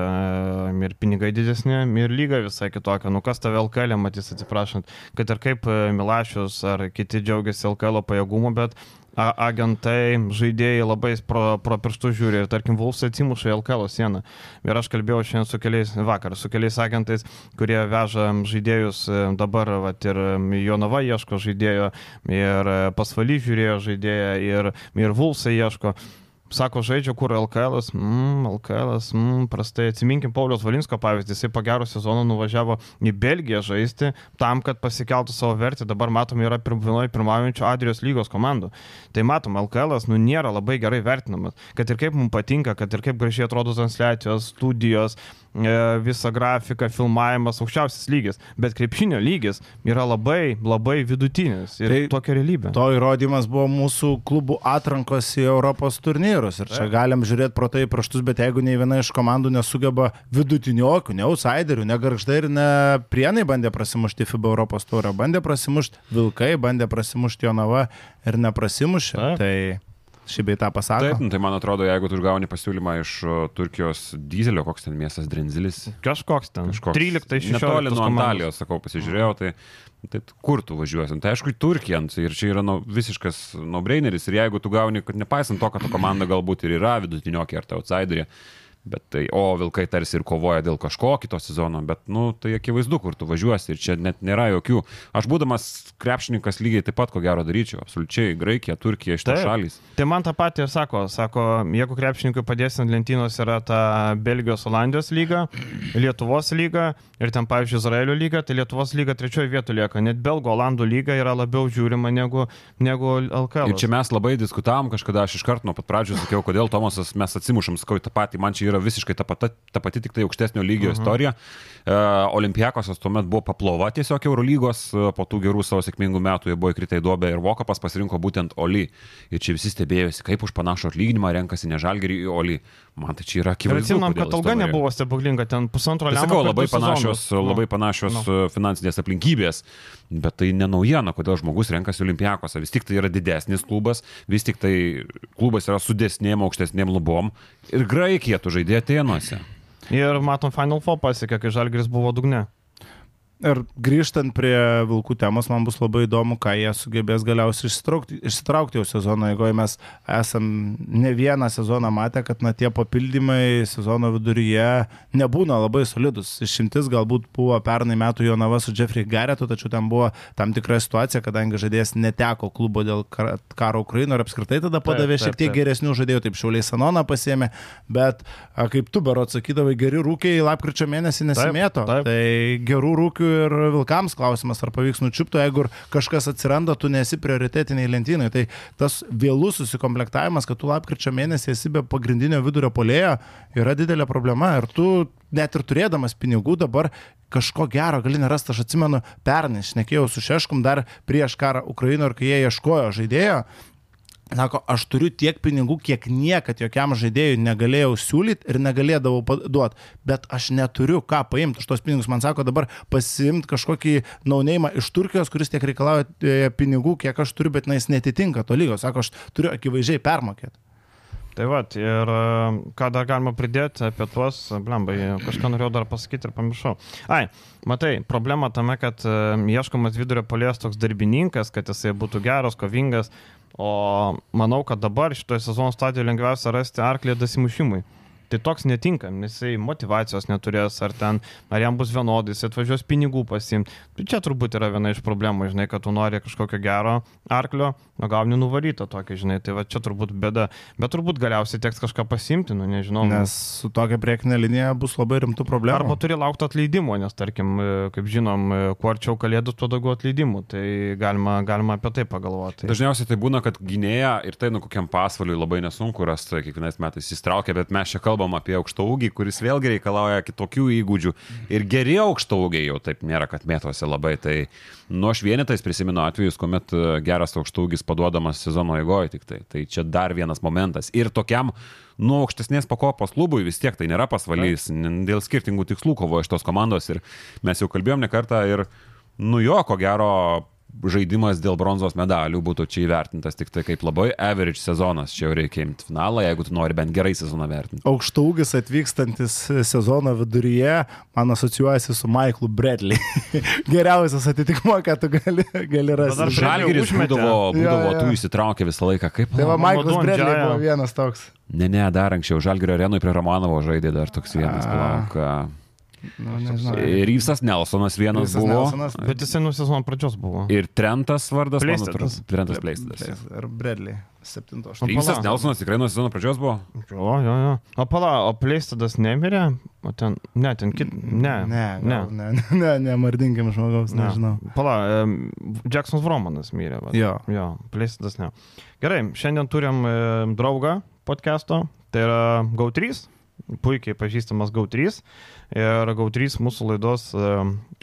Ir pinigai didesni, ir lyga visai kitokia. Nu kas tave LKL matys, atsiprašant, kad ir kaip Milašius ar kiti džiaugiasi LKL pajėgumu, bet agentai, žaidėjai labai pro, pro pirštus žiūri ir tarkim Vulfs atsimuša į LKL sieną. Ir aš kalbėjau šiandien su keliais, vakar su keliais agentais, kurie veža žaidėjus e, dabar, vat, ir Jonava ieško žaidėjo, ir e, pasvaly žiūrėjo žaidėją, ir, ir Vulfsai ieško. Sako, žaidžia kur LKL, mm, LKL, mm, prastai. Atsiminkim Paulius Valinsko pavyzdį, jisai po gero sezono nuvažiavo į Belgiją žaisti tam, kad pasikeltų savo vertę. Dabar matom, yra vienoje pirmaujančių Adrijos lygos komandų. Tai matom, LKL nu, nėra labai gerai vertinamas. Kad ir kaip mums patinka, kad ir kaip gražiai atrodo transliacijos, studijos, e, visa grafika, filmavimas, aukščiausias lygis. Bet krepšinio lygis yra labai, labai vidutinis. Ir Tai tokia realybė. To įrodymas buvo mūsų klubų atrankos į Europos turnyrus. Ir čia galim žiūrėti pro tai praštus, bet jeigu nei viena iš komandų nesugeba vidutiniokių, ne outsiderių, ne garždai ir ne prienai bandė prasimušti FIBA Europos taurę, bandė prasimušti Vilkai, bandė prasimušti Jonava ir neprasimušė. Tai šį bei tą pasako. Taip, nu, tai man atrodo, jeigu tu gauni pasiūlymą iš Turkijos dizelio, koks ten miestas Drenzilis, Kažkoks ten. kažkoks 13, 16. Netoli nuo. Antalijos, sakau, pasižiūrėjau, tai, tai kur tu važiuosi? Tai aišku, į Turkiją, nu, tai ir čia yra nu, visiškas no-braineris. Ir jeigu tu gauni, kad nepaisant to, kad ta komanda galbūt ir yra vidutiniokė ar ta outsiderė, Bet tai, o Vilkai tarsi ir kovoja dėl kažko kito sezono, bet, nu, tai akivaizdu, kur tu važiuosi ir čia net nėra jokių. Aš būdamas krepšininkas lygiai taip pat, ko gero daryčiau, absoliučiai Graikija, Turkija, iš to šalys. Tai man tą patį ir sako, sako, jeigu krepšininkui padėsi ant lentynos yra ta Belgijos, Olandijos lyga, Lietuvos lyga ir ten, pavyzdžiui, Izraelio lyga, tai Lietuvos lyga trečioje vietoje lieka. Net Belgo, Olandų lyga yra labiau žiūrima negu, negu LKL. Ir čia mes labai diskutavom kažkada, aš iš karto nuo pat pradžių sakiau, kodėl Tomasas mes atsimušam, sakau tą patį, man čia yra visiškai ta pati, ta pati tik tai aukštesnio lygio -huh. istorija. E, Olimpiakosas tuomet buvo paplova tiesiog Eurolygos, e, po tų gerų savo sėkmingų metų jie buvo įkritę į duobę ir Vokapas pasirinko būtent Oli. Ir čia visi stebėjosi, kaip už panašų atlyginimą renkasi ne Žalgerį į Oli. Man tai čia yra Ir akivaizdu. atsimenam, kodėl kad alga nebuvo stebuklinga, ten pusantro Tai lemą. sakau, per labai sezonus. panašios, Nu. labai panašios nu. nu. finansinės aplinkybės, bet tai ne naujiena, kodėl žmogus renkasi Olimpiakose. Vis tik tai yra didesnis klubas, vis tik tai klubas yra su desnėm, aukštesnėm lubom ir Graikija tu žaidė Atenuose. Ir matom, Final Four pasiekė, kai Žalgris buvo dugne. Ir grįžtant prie Vilkų temos, man bus labai įdomu, ką jie sugebės galiausiai išsitraukti, išsitraukti jau sezono eigoje. Mes esam ne vieną sezoną matę, kad na, tie papildymai sezono viduryje nebūna labai solidus. Išimtis galbūt buvo pernai metų Jonava su Jeffrey Garretu, tačiau ten buvo tam tikra situacija, kadangi žaidėjas neteko klubo dėl kar- karo Ukraino ir apskritai tada padavė taip, šiek tiek taip. geresnių žaidėjų, taip Šiauliai Sanoną pasėmė, bet kaip tu bero atsakydavai, geri rūkiai lapkričio mėnesį nesimėto. taip. Tai gerų rūkių ir Vilkams klausimas, ar pavyks nučiupti, jeigu kažkas atsiranda, tu nesi prioritetiniai lentynai. Tai tas vėlus susikomplektavimas, kad tu lapkričio mėnesį esi be pagrindinio vidurio polėjo, yra didelė problema. Ir tu net ir turėdamas pinigų dabar kažko gero gali nerasti. Aš atsimenu, pernai šnekėjau su Šeškum dar prieš karą Ukrainoje ir kai jie ieškojo žaidėjo, Sako, aš turiu tiek pinigų, kiek niekad jokiam žaidėjui negalėjau siūlyti ir negalėdavau duoti, bet aš neturiu ką paimti. Aš tos pinigus man sako dabar pasimti kažkokį naunėjimą iš Turkijos, kuris tiek reikalauja e, pinigų, kiek aš turiu, bet na, jis netitinka to lygio. Sako, aš turiu akivaizdžiai permokėti. Tai va, ir e, ką dar galima pridėti apie tuos, blembai, kažką norėjau dar pasakyti ir pamiršau. Ai, matai, problema tame, kad e, ieškomas vidurio polės toks darbininkas, kad jisai būtų geras, kovingas, O manau, kad dabar šitoje sezono stadijoje lengviausia rasti arklį dasimušimui tai toks netinka, nes jisai motivacijos neturės, ar ten, ar jam bus vienodai, jis atvažiuos pinigų pasimti. Tai čia turbūt yra viena iš problemų, žinai, kad tu nori kažkokio gero arklio, o gauni nuvarytą tokį, žinai, tai va čia turbūt bėda. Bet turbūt galiausiai teks kažką pasimti, nu nežinau. Nes su tokia priekinė linija bus labai rimtų problemų. Arba turi laukti atleidimo, nes tarkim, kaip žinom, kuo arčiau kalėdų, tuo daugiau atleidimų. Tai galima, galima apie tai pagalvoti. Dažniausiai tai būna, kad gynėja ir tai nu kokiam pasvaliui labai nesunku rasti, kiekvienais metais įsitraukia, bet mes čia kalbame kalbam apie aukšto ūgį, kuris vėlgi reikalauja kitokių įgūdžių. Ir geri aukšto ūgiai jau taip nėra, kad mėtosi labai. Tai nu aš vienetais prisimenu atvejus, kuomet e, geras aukšto ūgis paduodamas sezono eigoje tik tai. Tai čia dar vienas momentas. Ir tokiam nuo aukštesnės pakopos klubui vis tiek tai nėra pasvalys, dėl skirtingų tikslų kovoja iš tos komandos ir mes jau kalbėjom ne kartą ir nu jo, ko gero žaidimas dėl bronzos medalių būtų čia įvertintas tik tai kaip labai average sezonas. Čia jau reikia imti finalą, jeigu tu nori bent gerai sezoną vertinti. Aukštaugis atvykstantis sezono viduryje man asocijuojasi su Michaelu Bradley. [LAUGHS] Geriausias atitikmo, ką tu gali, gali rasti. Žalgiris būdavo, būdavo ja, ja. tu įsitraukė visą laiką. Kaip? Tai va, Michaelas Bradley buvo vienas toks. Ne, ne, dar anksčiau. Žalgirio arenui prie Romanovo žaidė dar toks vienas. Palauk. Nu, nežinau. Rysas Nelsonas vienas Rysas buvo. Nelsonas, bet jisai nuo sezono pradžios buvo. Ir Trentas vardas. Pleistadas. Trentas Pleistadas. Ir Bradley. 7-8. Rysas Nelsonas tikrai nuo sezono pradžios buvo. Jo, jo, jo. O pala, o Pleistadas nemirė? O ten, ne, ten kit, ne. Ne, ne, ne, [LAUGHS] ne, ne mardinkim žmogaus, ne. nežinau. Pala, Jacksonas Vromanas mirė. Va. Jo. Jo, Pleistadas ne. Gerai, šiandien turim draugą podcast'o, tai yra GO3 puikiai pažįstamas GAU3 ir GAU3 mūsų laidos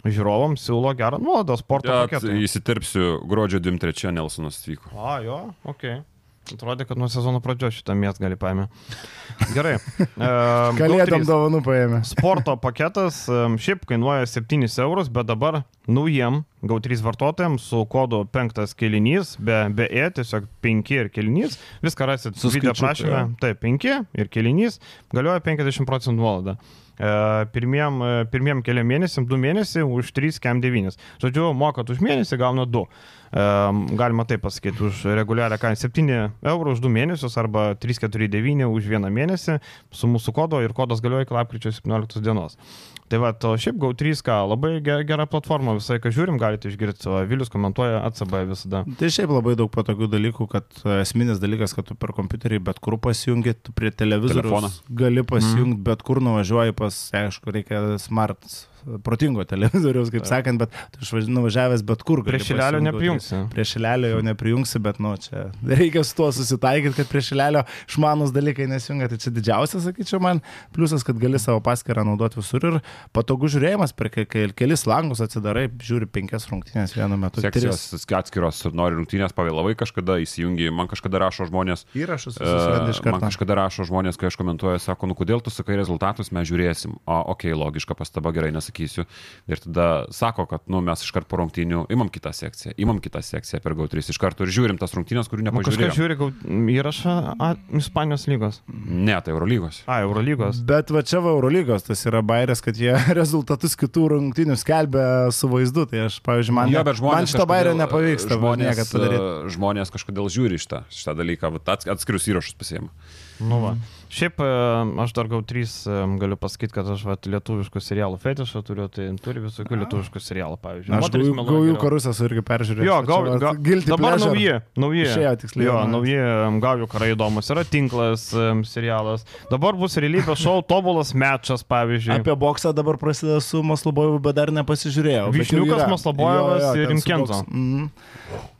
žiūrovams siūlo gerą nuolaidą sporto paketą. Įsiterpsiu, gruodžio 23 Nelsonas atvyko. A, jo, ok. Atrodė, kad nuo sezono pradžios šitą miestą gali paėmė. Gerai. [LAUGHS] Kalėdam dovanų paėmė. Sporto paketas šiaip kainuoja 7 eurus, bet dabar naujiem GAU3 vartotojams su kodu 5 kelinys, be, be E, tiesiog 5 ir kelinys, viską rasit su video prašymę. Taip, 5 ir kelinys, galioja 50 procentų nuolaida. E, pirmiem, e, pirmiem keliam mėnesiam 2 mėnesiai už 3 kem 9. Žodžiu, mokat už mėnesį, gauna 2 galima taip pasakyti, už reguliarią kainą 7 eurų už 2 mėnesius arba 349 už 1 mėnesį su mūsų kodo ir kodas galioja iki lapkričio 17 dienos. Tai va, o šiaip GAU3K labai gera platforma, visai ką žiūrim, galite išgirsti, o Vilius komentuoja ACB visada. Tai šiaip labai daug patogių dalykų, kad esminis dalykas, kad tu per kompiuterį bet kur pasijungi, tu prie televizoriaus gali pasijungti, mm. bet kur nuvažiuoji pas, aišku, reikia smart protingo televizoriaus, kaip sakant, bet tu išvažinau važiavęs bet kur. Prie šilelio neprijungsi. Prie šilelio jau neprijungsi, bet, nu, čia reikia su tuo susitaikyti, kad prie šilelio išmanus dalykai nesijungia. Tai čia didžiausias, sakyčiau, man pliusas, kad gali savo paskirtą naudoti visur ir patogu žiūrėjimas, per kelis langus atsidarai, žiūri penkias rungtynės vienu metu. Sekcijos atskiros, nori rungtynės pavėlavai kažkada įsijungi, man kažkada rašo žmonės. Įrašus susirandi iš karto. Man kažkada rašo žmonės, kai aš komentuoju, sako, nu kodėl tu sakai rezultatus, mes žiūrėsim. O, okei, okay, logiška pastaba, gerai, nes nesakysiu. Ir tada sako, kad nu, mes iškart po rungtynių imam kitą sekciją, imam kitą sekciją per GAU3 iš karto ir žiūrim tas rungtynės, kurių nepažiūrėjome. Kažkas žiūri gau... įrašą a, Ispanijos lygos. Ne, tai Eurolygos. A, Eurolygos. Bet va čia va Eurolygos, tas yra bairės, kad jie [LAUGHS] rezultatus kitų rungtynių skelbia su vaizdu. Tai aš, pavyzdžiui, man, jo, žmonės, man šito bairio nepavyksta. Žmonės, žmonės kažkodėl žiūri šitą, šitą dalyką, atskirius įrašus pasiema. Nu va. Šiaip e, aš dar gau trys e, galiu pasakyti, kad aš vat, lietuviškų serialų Netflix'ą turiu, tai turi visokių lietuviškų serialų, pavyzdžiui. Aš Moteris gaujų, karus esu irgi peržiūrėjęs. Jo, gau, vat ga, Guilty dabar nauji, nauji. Išėjo tiksliai, Jo, nauji gaujų karai įdomus. Yra tinklas em, serialas. Dabar bus realybės šou [LAUGHS] tobulas mečas, pavyzdžiui. Apie boksą dabar prasideda su Maslobojevu, bet dar nepasižiūrėjau. yra. Maslobojevas ir ten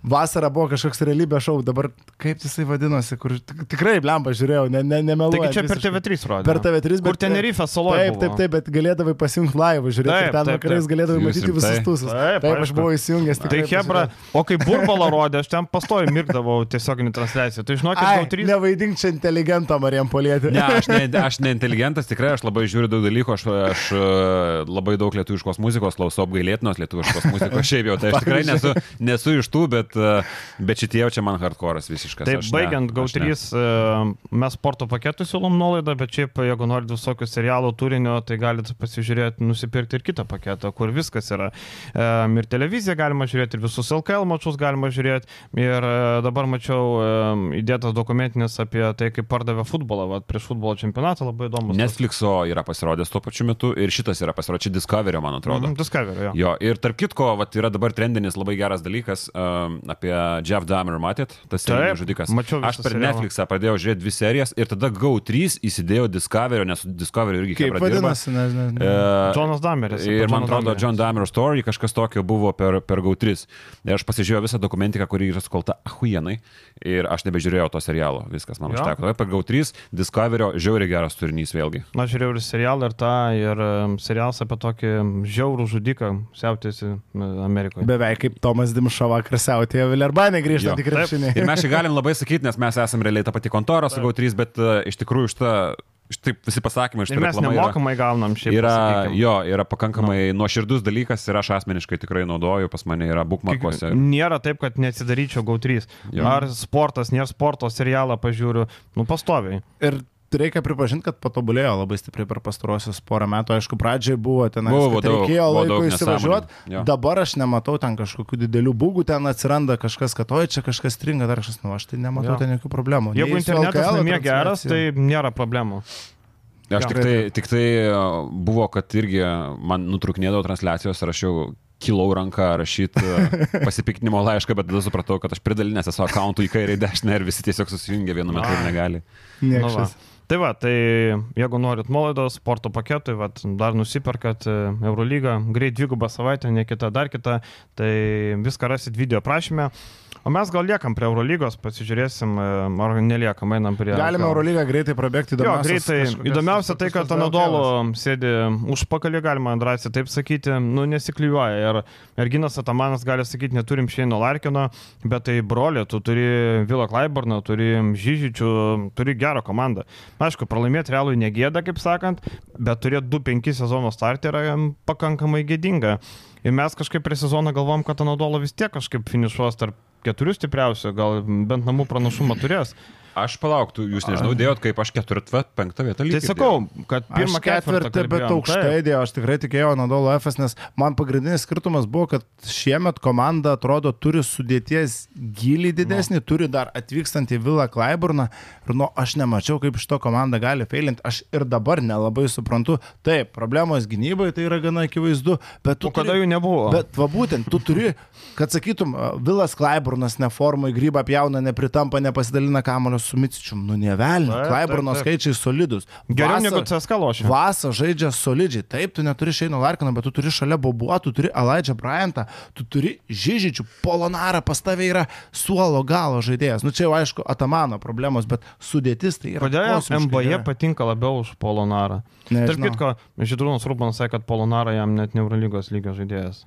Vasara buvo kažkoks realybės šou, dabar kaip jisai vadinosi, kur tik- tikrai blemba žiūrėjau, ne, ne, nemeluoju. Taigi čia per visiškai. TV3 rodė. Per TV3, bet Kur Tenerife saloje. Taip, taip, taip, bet galėdavai pasijungti laivą, žiūrėti, Taip, ten vakarais taip. galėdavai matyti visus tūsus. Taip, Taip, aš buvau įsijungęs. Tai tikrai Hebra, o kai burbalą rodė, aš ten pastoju mirkdavau tiesioginį transliaciją. Tai žinokit, Ai, gal trys. nevaidink čia inteligentą Marijam Polėtį. Ne, aš, ne, [LAUGHS] aš ne inteligentas, tikrai aš labai žiūriu daug dalykų, aš, aš e, labai daug lietuviškos muzikos klausau, apgailėtinos lietuviškos muzikos šiaip jau, tai aš tikrai nesu, nesu iš tų, bet, e, bet šitie jau čia man hardcore'as visiškas. Taip, aš baigiant aš ne. GAU3, e, mes sporto paketų siūlom nuolaidą, bet šiaip, jeigu norit visokių serialų turinio, tai galite pasižiūrėti, nusipirkti ir kitą paketą, kur viskas yra. E, Ir televiziją galima žiūrėti, ir visus LKL mačius galima žiūrėti. Ir dabar mačiau įdėtas dokumentinis apie tai, kaip pardavė futbolą, va, prieš futbolo čempionatą, labai įdomus. Netflixo yra pasirodęs tuo pačiu metu ir šitas yra pasirodęs, čia Discovery, man atrodo. Mhm, Discovery, jo. Jo, ir tarp kitko, vat, yra dabar trendinis labai geras dalykas um, apie Jeff Dahmer, matėt, tas serijinis žudikas. mačiau Aš per serialą. Netflixą pradėjau žiūrėti dvi serijas ir tada GAU3 įsidėjau Discovery, nes Discovery irgi Kaip vadinasi, nežinau. E, Jonas Dameris. Ir man Joną atrodo. John Damerio story kažkas tokio buvo per, per GAU3. Ir aš pasižiūrėjau visą dokumentiką, kuri yra skolta ahuienai. Ir aš nebežiūrėjau to serialo. Viskas man užteko. Tada Per GAU3 Discoverio žiauriai geras turinys vėlgi. Na, žiūrėjau ir serialą, ir tą, ir serialas apie tokį žiaurų žudiką, siautėsi Amerikoje. Beveik kaip Tomas Dimša vakar siautėjo Vilerbanė grįžtant į krepšinį. Ir mes čia galim labai sakyti, nes mes esame realiai ta pati kontora su GAU3, bet uh, iš tikrųjų šitą, šitaip visi pasakymai iš Ir mes nemokamai gaunam šiaip. Yra, pasakykim. jo, yra pakankamai nuoširdus dalykas ir aš asmeniškai tikrai naudoju, pas mane yra bookmarkuose. Nėra taip, kad neatsidaryčiau GAU3. Jo. Ar sportas, nėra sporto serialą pažiūriu, nu pastoviai. Ir reikia pripažinti, kad patobulėjo labai stipriai per pastarosius porą metų. Aišku, pradžiai buvo ten, Buvo kad daug- reikėjo laiko įsivažiuoti. Dabar aš nematau ten kažkokių didelių būgų, ten atsiranda kažkas, kad oi čia kažkas stringa, dar kažkas, nu aš tai nematau Jo. ten jokių problemų. Jeigu Nei internetas namie geras, tai nėra problemų. Aš tik tai, tik tai uh, buvo, kad irgi man nutruknėdavo transliacijos ir aš jau kilau ranką rašyti [LAUGHS] pasipiktinimo laišką, bet tada supratau, kad aš pridalinęs esu akantų į kairę ir dešinę ir visi tiesiog susijungia vienu metu ir negali. Nu, va. Tai va, tai jeigu norit nuolaidos sporto paketui, va, dar nusiperkat e, Eurolygą, greit dvigubą savaitę, ne kita, dar kita, tai viską rasit video prašymę. O mes gal liekam prie Eurolygos, pasižiūrėsim, e, ar neliekam, einam prie... Galime. Eurolygą greitai prabėgti įdomiausias greitai. Įdomiausia tai, kad Anadolo sėdi už pakalį, galima drąsiai taip sakyti, nu nesiklijuoja. Ir Erginas Atamanas gali sakyti, neturim Šeino Larkino, bet tai brolė, tu turi Vilą Klaiborną, turi Žyžičių, turi gerą komandą. Aišku, pralaimėti realui negėda, kaip sakant, bet turėti 2-5 sezono startį yra pakankamai gėdinga. Ir mes kažkaip prie sezono galvom, kad Anadolo vis tiek kažkaip finišuos tarp keturių stipriausių, gal bent namų pranašumą turės. Aš palauktų, jūs nežinau, dėjot kaip aš ketvirtą, penktą vietą Tai lygį. sakau, kad pirmą ketvirtį, bet aukštai dėjau, aš tikrai tikėjau Nadolo FS, nes man pagrindinis skirtumas buvo, kad šiemet komanda atrodo turi sudėties gilį didesnį, no. turi dar atvykstantį Vilą Klaiburną ir nu, aš nemačiau, kaip iš to komanda gali feilinti. Aš ir dabar nelabai suprantu. Taip, problemos gynybai tai yra gana akivaizdu, bet tu... O kada turi- jų nebuvo? Bet va būtent, tu turi, kad sakytum, Vilas Klaiburnas neformai, grybą pjauna, nepritampa, nepasidalina kamulio su Micičium. Nu, nevelni. Klaiburno skaičiai solidus. Geriau Vasa- negu CSK lošia. Vasa žaidžia solidžiai. Taip, tu neturi Šeino Larkino, bet tu turi šalia Bobuo, tu turi Alaidžią Bryantą, tu turi Žyžičių, Polonarą, pas tave yra suolo galo žaidėjas. Nu čia jau aišku, Atamano problemos, bet sudėtis tai yra. Kodėl MBA patinka labiau už Polonarą? Tarp kitko, Žydrūnas Rūpanas sakė, kad Polonarą jam net Neurolygos lygio žaidėjas.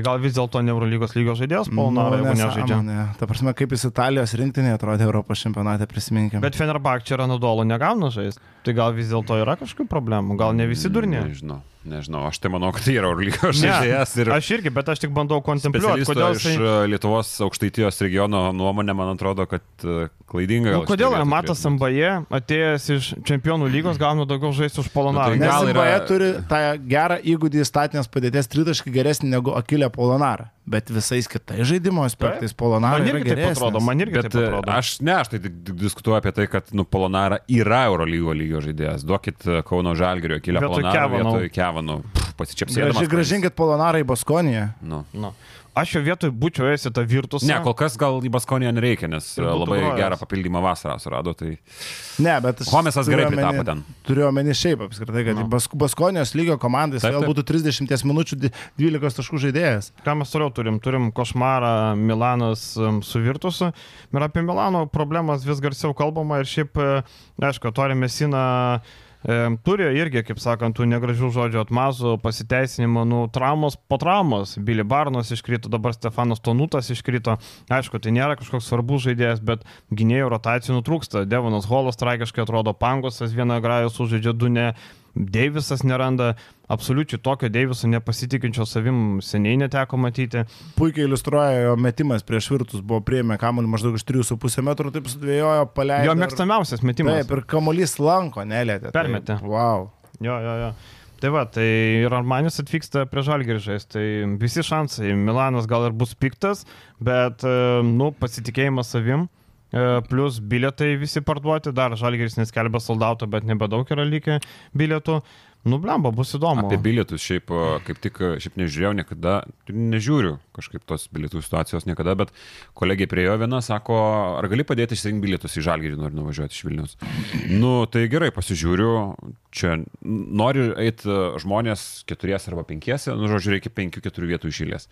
Tai gal vis dėlto Neurolygos lygio žaidėjas Polonarą, jeigu nežaidžia. Nu, nesąmonė. Ta prasme, kaip jis Italijos rinktinėje atrodė Europos čempionate, prisiminkime. Bet Fenerbak čia yra nudolo negauna žaisti. Tai gal vis dėlto yra kažkokių problemų, gal ne visi durni. Nežinau, nežinau, aš tai manau, kad tai yra Eurolygos žaidėjas ir Aš irgi, bet aš tik bandau kontempliuoti, kodėl iš jisai... uh, Lietuvos aukštaitijos regiono nuomonė, man atrodo, kad uh, klaidinga. Nu, kodėl Matas turėtų būt. MBA atėjęs iš čempionų lygos gauna daugiau žaisti už Polonarą? Nu, tai Nes gal yra- yra... turi tą gerą įgūdį statinės padėties tritaškį geresnį negu Akilė Polonarą. Bet visais kitais žaidimo aspektais Polonarą Man yra irgi taip geresnis. atrodo, man irgi Bet taip uh, atrodo. aš ne, aš tai tik diskutuoju apie tai, kad nu, Polonara yra Eurolygo lygio žaidėjas. Duokit uh, Kauno Žalgerio, kilę Polonarą vietoj Kevanų. Pff, pasičiapsėdamas. Graži, gražinkit Polonarą į Baskoniją. Nu. Nu. Aš jo vietoj būčiau ėjęs į tą virtusą. Ne, kol kas gal į Baskoniją nereikia, nes labai grojęs. gerą papildymą vasarą surado. Tai... Ne, bet aš Homesas gerai pritapo ten. Turiu omeny šiaip apskritai, kad Nu. no. Bask Baskonijos lygio komandai vėl būtų 30 minučių di- 12 taškų žaidėjas. Ką mes toliau turim? Turim košmarą Milanas su Virtusu. Ir apie Milano problemas vis garsiau kalbama ir šiaip, e, aišku, Torė Mesina e, turi irgi, kaip sakant, tų negražių žodžių atmazų, pasiteisinimo, nu, traumos po traumos. Billy Barnas iškrito, dabar Stefanas Tonutas iškrito. Aišku, tai nėra kažkoks svarbus žaidėjas, bet gynėjų rotacijų nutrūksta. Devonas Holas tragiškai atrodo, Pangosas vieną grajų sužaidžia, du ne. Deivisas neranda, absoliučiai tokio Deiviso nepasitikinčio savim seniai neteko matyti. Puikiai iliustruoja jo metimas prieš virtus, buvo prieimę kamuolį maždaug iš 3,5 metrų, taip sudvėjojo, paleido. Jo mėgstamiausias metimas. Taip, ir kamuolys lanko, nelėtė. Permetė. Tai, wow. Jo, jo, jo. Tai va, tai ir Armanis atvyksta prie Žalgiržais, tai visi šansai. Milanas gal ir bus piktas, bet, e, nu, pasitikėjimas savim. E, Plus bilietai visi parduoti, dar Žalgiris neskelbė soldauto, bet nebedaug yra likę bilietų. Nu, blemba, bus įdomu. Apie bilietus šiaip a, kaip tik a, šiaip nežiūrėjau niekada, nežiūriu kažkaip tos bilietų situacijos niekada, bet kolegė prie jo viena sako, ar gali padėti išsirinkti bilietus į Žalgirį, noriu nuvažiuoti iš Vilnius. Nu, tai gerai, pasižiūriu, čia nori eiti žmonės keturiese arba penkiese, nu, žodžiu, reikia penkių, keturių vietų išėlės.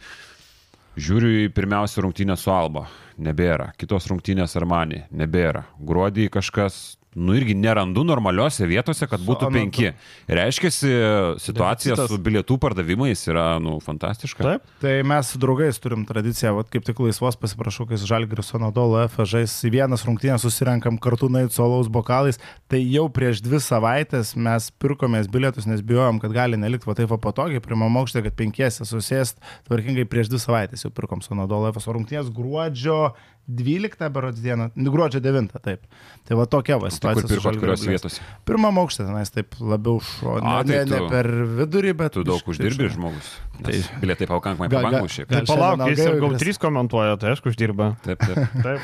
Žiūriu į pirmiausia rungtynę su Alba, nebėra. Kitos rungtynės Armani, nebėra. Gruodį kažkas, nu irgi nerandu normaliuose vietose, kad būtų penki. Reiškia, situacija Deficitas. su bilietų pardavimais yra, nu, fantastiška. Taip. Tai mes su draugais turim tradiciją, vat, kaip tik laisvos pasiprašau, kai Žalgiris Sonadolo F žais į vienas rungtynės susirenkam kartu nait su alaus bokalais. Tai jau prieš dvi savaitės mes pirkomės bilietus, nes bijojom, kad gali nelikti va taip va patogiai, pirmam aukštė, kad penkiesi susėst tvarkingai prieš dvi savaitės jau pirkom Sonadolo F. O rungtynės gruodžio 12 berods dieną, nu, gruodžio 9, taip. Tai va tokia va Tai situacija. kur pirkot, kurios vietose? Pirmam aukštė tenais taip labiau šo, ne, A, tai ne, ne tu- per vidurį, bet... Tu daug uždirbi žmogus. Tai- Bilietai pakankamai Gal- gal- pabangų šiaip. gal- Tai palauk, jis GAU vis- 3 komentuoja, tai aišku, uždirba. Taip, taip. [LAUGHS] Taip.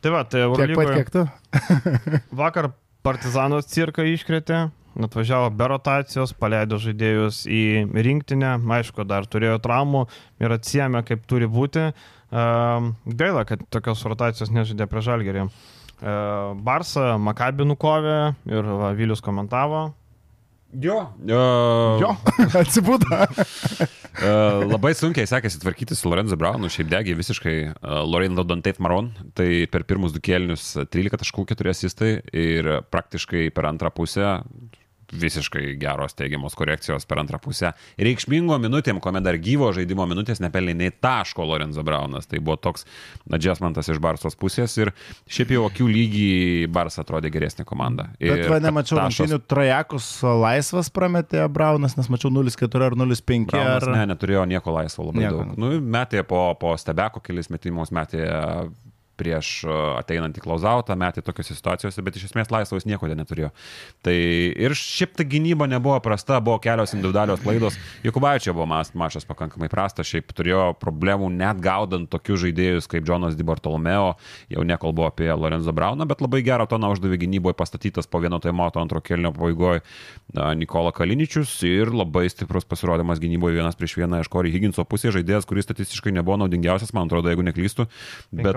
Tai va, tai Tiek pat, Eurolygoje kiek tu? [LAUGHS] vakar Partizanos cirką iškrėtė, atvažiavo be rotacijos, paleido žaidėjus į rinktinę, aišku, dar turėjo traumų ir atsiemė, kaip turi būti. Ehm, Gaila, kad tokios rotacijos nežaidė prie žalgerį. Barsa Makabi nukovė ir va, Vilius komentavo. Jo. Uh, Jo, atsibūda. Uh, labai sunkiai sekėsi tvarkyti su Lorenzo Braunu, šiaip degė visiškai uh, Lorendo Dantet Maron, tai per pirmus du kėlinius 13 taškų 4 asistai ir praktiškai per antrą pusę visiškai geros teigiamos korekcijos per antrą pusę. Reikšmingo minutėm, kuomet dar gyvo žaidimo minutės nepelnė nei taško Lorenzo Braunas. Tai buvo toks adjustmentas iš Barsos pusės ir šiaip jau akių lygiai Bars atrodė geresnė komanda. Bet Ir va, kad nemačiau tašos- rungtynių trajekus laisvas prametė Braunas, nes mačiau 0,4 ar 0,5. Braunas, Ar... ne, neturėjo nieko laisvo labai nieko. daug. Nu, metė po, po stebeko kelis metimus, metė prieš uh, ateinant į klauzautą, metė tokiuose situacijose, bet iš esmės laisvos nieko ten neturėjo. Tai ir šiaip ta gynyba nebuvo prasta, buvo kelios individualios klaidos. Jokubaičio buvo mačas pakankamai prastas, šiaip turėjo problemų net gaudant tokius žaidėjus kaip Jonas Di Bartolomeo, jau nekalbu apie Lorenzo Brauną, bet labai gerą toną uždavė gynyboje pastatytas po vieno taimoto antro kelnio pabaigoje Nikola Kaliničius ir labai stiprus pasirodymas gynyboje vienas prieš vieną iš Corey Higginso pusės žaidėjas, kuris statistiškai nebuvo naudingiausias, man atrodo, jeigu neklystu. Bet,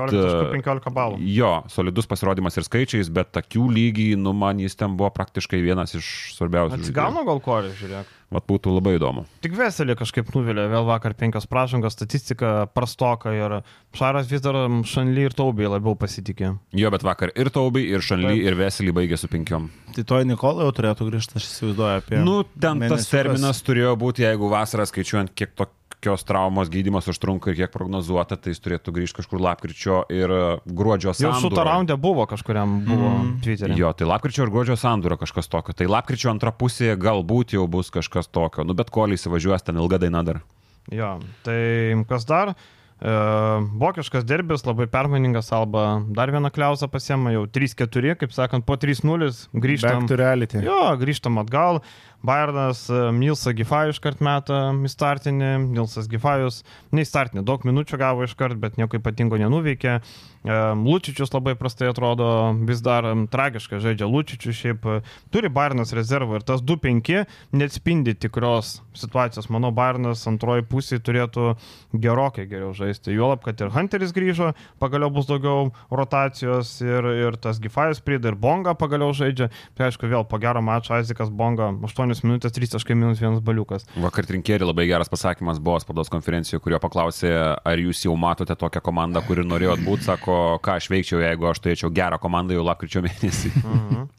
15, e, 15 balų. Jo, solidus pasirodymas ir skaičiais, bet akių lygiai, nu man jis ten buvo praktiškai vienas iš svarbiausių. Atsigauna gal korį, žiūrėk. Vat būtų labai įdomu. Tik Veselį kažkaip nuvilė, vėl vakar penkios pražangos, statistika prastoka ir Šaras vis dar Šanly ir Taubiai labiau pasitikė. Jo, bet vakar ir Taubai, ir Šanly, Taip. ir Veselį baigė su penkiom. Tai toj Nikola jau turėtų grįžti, aš įsivaizduoju apie... Nu, ten tas mėnesiukas. terminas turėjo būti, jeigu vasarą skaičiuojant, kiek tokios traumos gydymas užtrunka ir kiek prognozuota, tai jis turėtų grįžti kažkur lapkričio ir e, gruodžio Jau sandūroje. šitą raundą buvo kažkuriam buvo mm. Twitter'e. Jo, tai lapkričio ir gruodžio sandūro kažkas tokio. Tai lapkričio antra pusė galbūt jau bus kažkas tokio. Nu, bet kol įsivažiuos ten ilga daina dar. Jo, tai kas dar? E, vokiškas derbis, labai permainingas, Alba dar vieną kliausą pasiema, jau 3-4, kaip sakant, po 3-0 grįžtam. Back to reality. Jo, grįžtam atgal. Bayernas e, Nilsą Gifajų iškart metą į startinį, Nilsas Gifajus, ne į startinį, daug minučių gavo iškart, bet nieko ypatingo nenuveikė. E, Lučičius labai prastai atrodo, vis dar tragiškai žaidžia Lučičius, šiaip e, turi Bayernas rezervą ir tas 2-5 neatspindi tikros situacijos. Manau, Bayernas antroji pusė turėtų gerokai geriau žaisti. Juolab, kad ir Hunteris grįžo, pagaliau bus daugiau rotacijos ir, ir tas Gifajus prida ir Bonga pagaliau žaidžia. Tai aišku, vėl po gero mačo Aizikas Bonga 8 minutės 3 taškai minus 1 baliukas. Vakar trinkėri labai geras pasakymas buvo spaudos konferencijoje, kurio paklausė, ar jūs jau matote tokią komandą, kuri norėjot būti, sako, ką aš veikčiau, jeigu aš turėčiau gerą komandą jau lapkričio mėnesį. [LAUGHS] Mhm.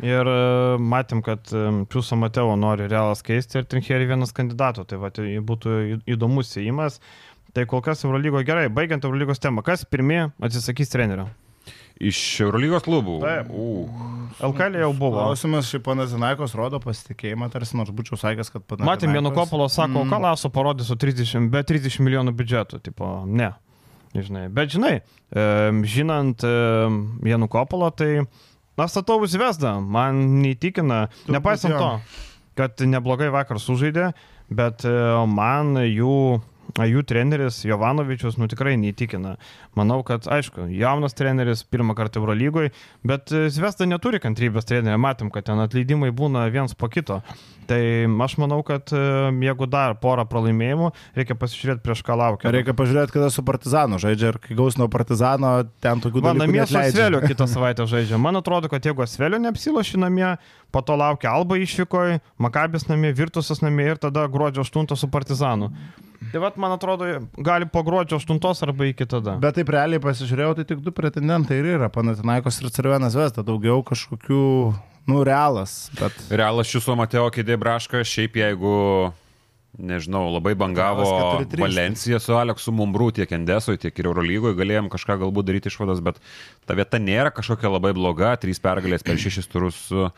Ir e, matėm, kad Čiūso Mateo nori realas keisti ir Trinkėri vienas kandidatų, tai va, tai būtų įdomus įėjimas. Tai kol kas Eurolygo gerai, baigiant Eurolygos temą, kas pirmie atsisakys trenerio? Iš Eurolygos klubų. Taip. U. LKL jau buvo. Klausimas, šiaip panas Zinaikos rodo pasitikėjimą, tarsi nors būčiau sakęs, kad panas. Matėm, Janukopolo sako, mm. ką Laso parodys su 30, be 30 milijonų biudžetų, tipo, ne. Žinai. Bet žinai, žinant Janukopolo, tai aš statau Zvezdą, man neįtikina, Turbūt nepaisant to, kad neblogai vakar sužaidė, bet man jų jų treneris Jovanovičius, nu tikrai neįtikina. Manau, kad, aišku, jaunas treneris, pirmą kartą Eurolygoje, bet e, Zvesta neturi kantrybės trenerio, matėm, kad ten atleidimai būna viens po kito. Tai aš manau, kad e, jeigu dar porą pralaimėjimų, reikia pasižiūrėti prieš ką laukia. Reikia pažiūrėti, kada su Partizanu žaidžia ir kai gaus nuo Partizano, ten tokių dalykų. namie su. Asveliu kitą [LAUGHS] savaitę žaidžia. Man atrodo, kad jeigu Asveliu neapsiloši namie, po to laukia Alba išvykoje, Makabis namie, Virtusas namie ir tada gruodžio 8 su Partizanu. Tai vad, man atrodo, gali po gruodžio 8 arba iki tada. Bet taip realiai pasižiūrėjau, tai tik du pretendentai ir yra, Panatinaikos ir Cervenas Vesta, daugiau kažkokių, nu, realas. Bet Realas Šiuso Mateo Kėdė Braška, šiaip jeigu, nežinau, labai bangavo Realas 4-3. Valencija su Aleksu Mumbrų tiek Endesoje, tiek ir Eurolygoje, galėjom kažką galbūt daryti išvadas, bet ta vieta nėra kažkokia labai bloga, trys pergalės per šešis turus. su-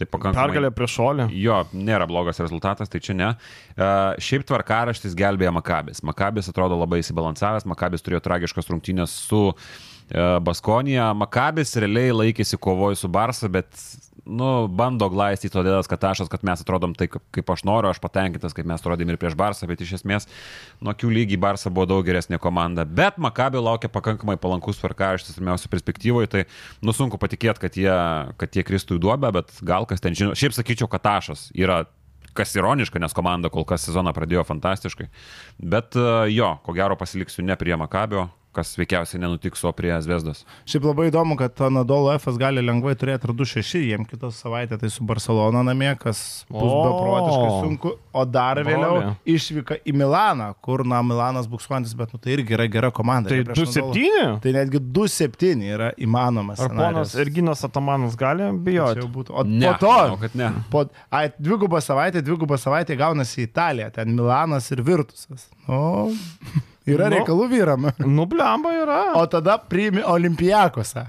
Tai pakankamai. Pergalė prieš šolį. Jo, nėra blogas rezultatas, tai čia ne. Uh, šiaip tvarkaraštis gelbėja Makabis. Makabis atrodo labai įsibalansavęs, Makabis turėjo tragiškas rungtynės su uh, Baskonija. Makabis realiai laikėsi kovoju su Barsa, bet nu, bando glaistyti todėl, kad tašas, kad mes atrodom taip, kaip- aš noriu, aš patenkintas, kaip mes atrodėm ir prieš Barsą, bet iš esmės nuo kių lygiai Barsa buvo daug geresnė komanda. Bet Makabio laukia pakankamai palankus tvarkaraštis, pirmiausia, perspektyvoje, tai nu sunku patikėti, kad jie, kad jie kristų į duobę, bet gal kas ten žino. Šiaip sakyčiau, kad tašas yra kas ironiška, nes komanda kol kas sezoną pradėjo fantastiškai. Bet e, jo, ko gero pasiliksiu ne prie Makabio, kas veikiausiai nenutiks, o prie Zvezdos. šiaip labai įdomu, kad Anadolo F gali lengvai turėti ir 2-6, jiem kitą savaitę tai su Barcelona namie, kas bus O. beprotiškai sunku, o dar Broli. vėliau išvyka į Milaną, kur, na, Milanas buksuojantis, bet, nu, tai irgi yra gera komanda. Tai Jie prieš Anadolu- 2-7? Tai netgi 2-7 yra įmanomas. Ar ponas. Erginas Atamanas gali bijoti? būtų. O Ne, po to, manau, kad ne. po, ai, dvigubą savaitę, dvigubą savaitę gaunasi Italija, ten Milanas ir Virtusas. Nu, yra Nu. reikalų vyram. [LAUGHS] Nublemba yra. O tada priimi Olimpijakose.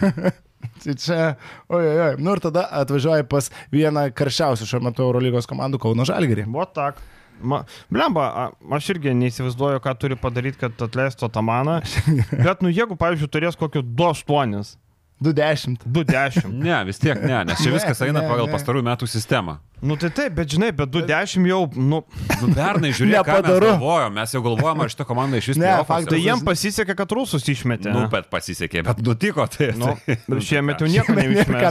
[LAUGHS] Tai čia, oi, oi, oi. Nu ir tada atvažiuoji pas vieną karščiausių šiuo metu Eurolygos komandų Kauno Žalgirį. Buvo tak. Ma, blemba, a- aš irgi neįsivaizduoju, ką turi padaryti, kad atleistų Atamaną. [LAUGHS] Bet, nu, jeigu, pavyzdžiui, turės kokiu 2-8, 2-10. 2-10. Ne, vis tiek ne, nes čia Ne, viskas eina ne, pagal ne. pastarųjų metų sistemą. Nu, tai taip, bet žinai, bet 2-10 jau, nu, Nu, pernai žiūrėjau, ką mes galvojom, mes jau galvojom, ar šitą komandą iš vis Ne, faktas, tai jiem pasisekė, kad rusus išmetė. Nu, bet pasisekė, bet nutiko tai. Nu, [LAUGHS] tai šiemet jau nieko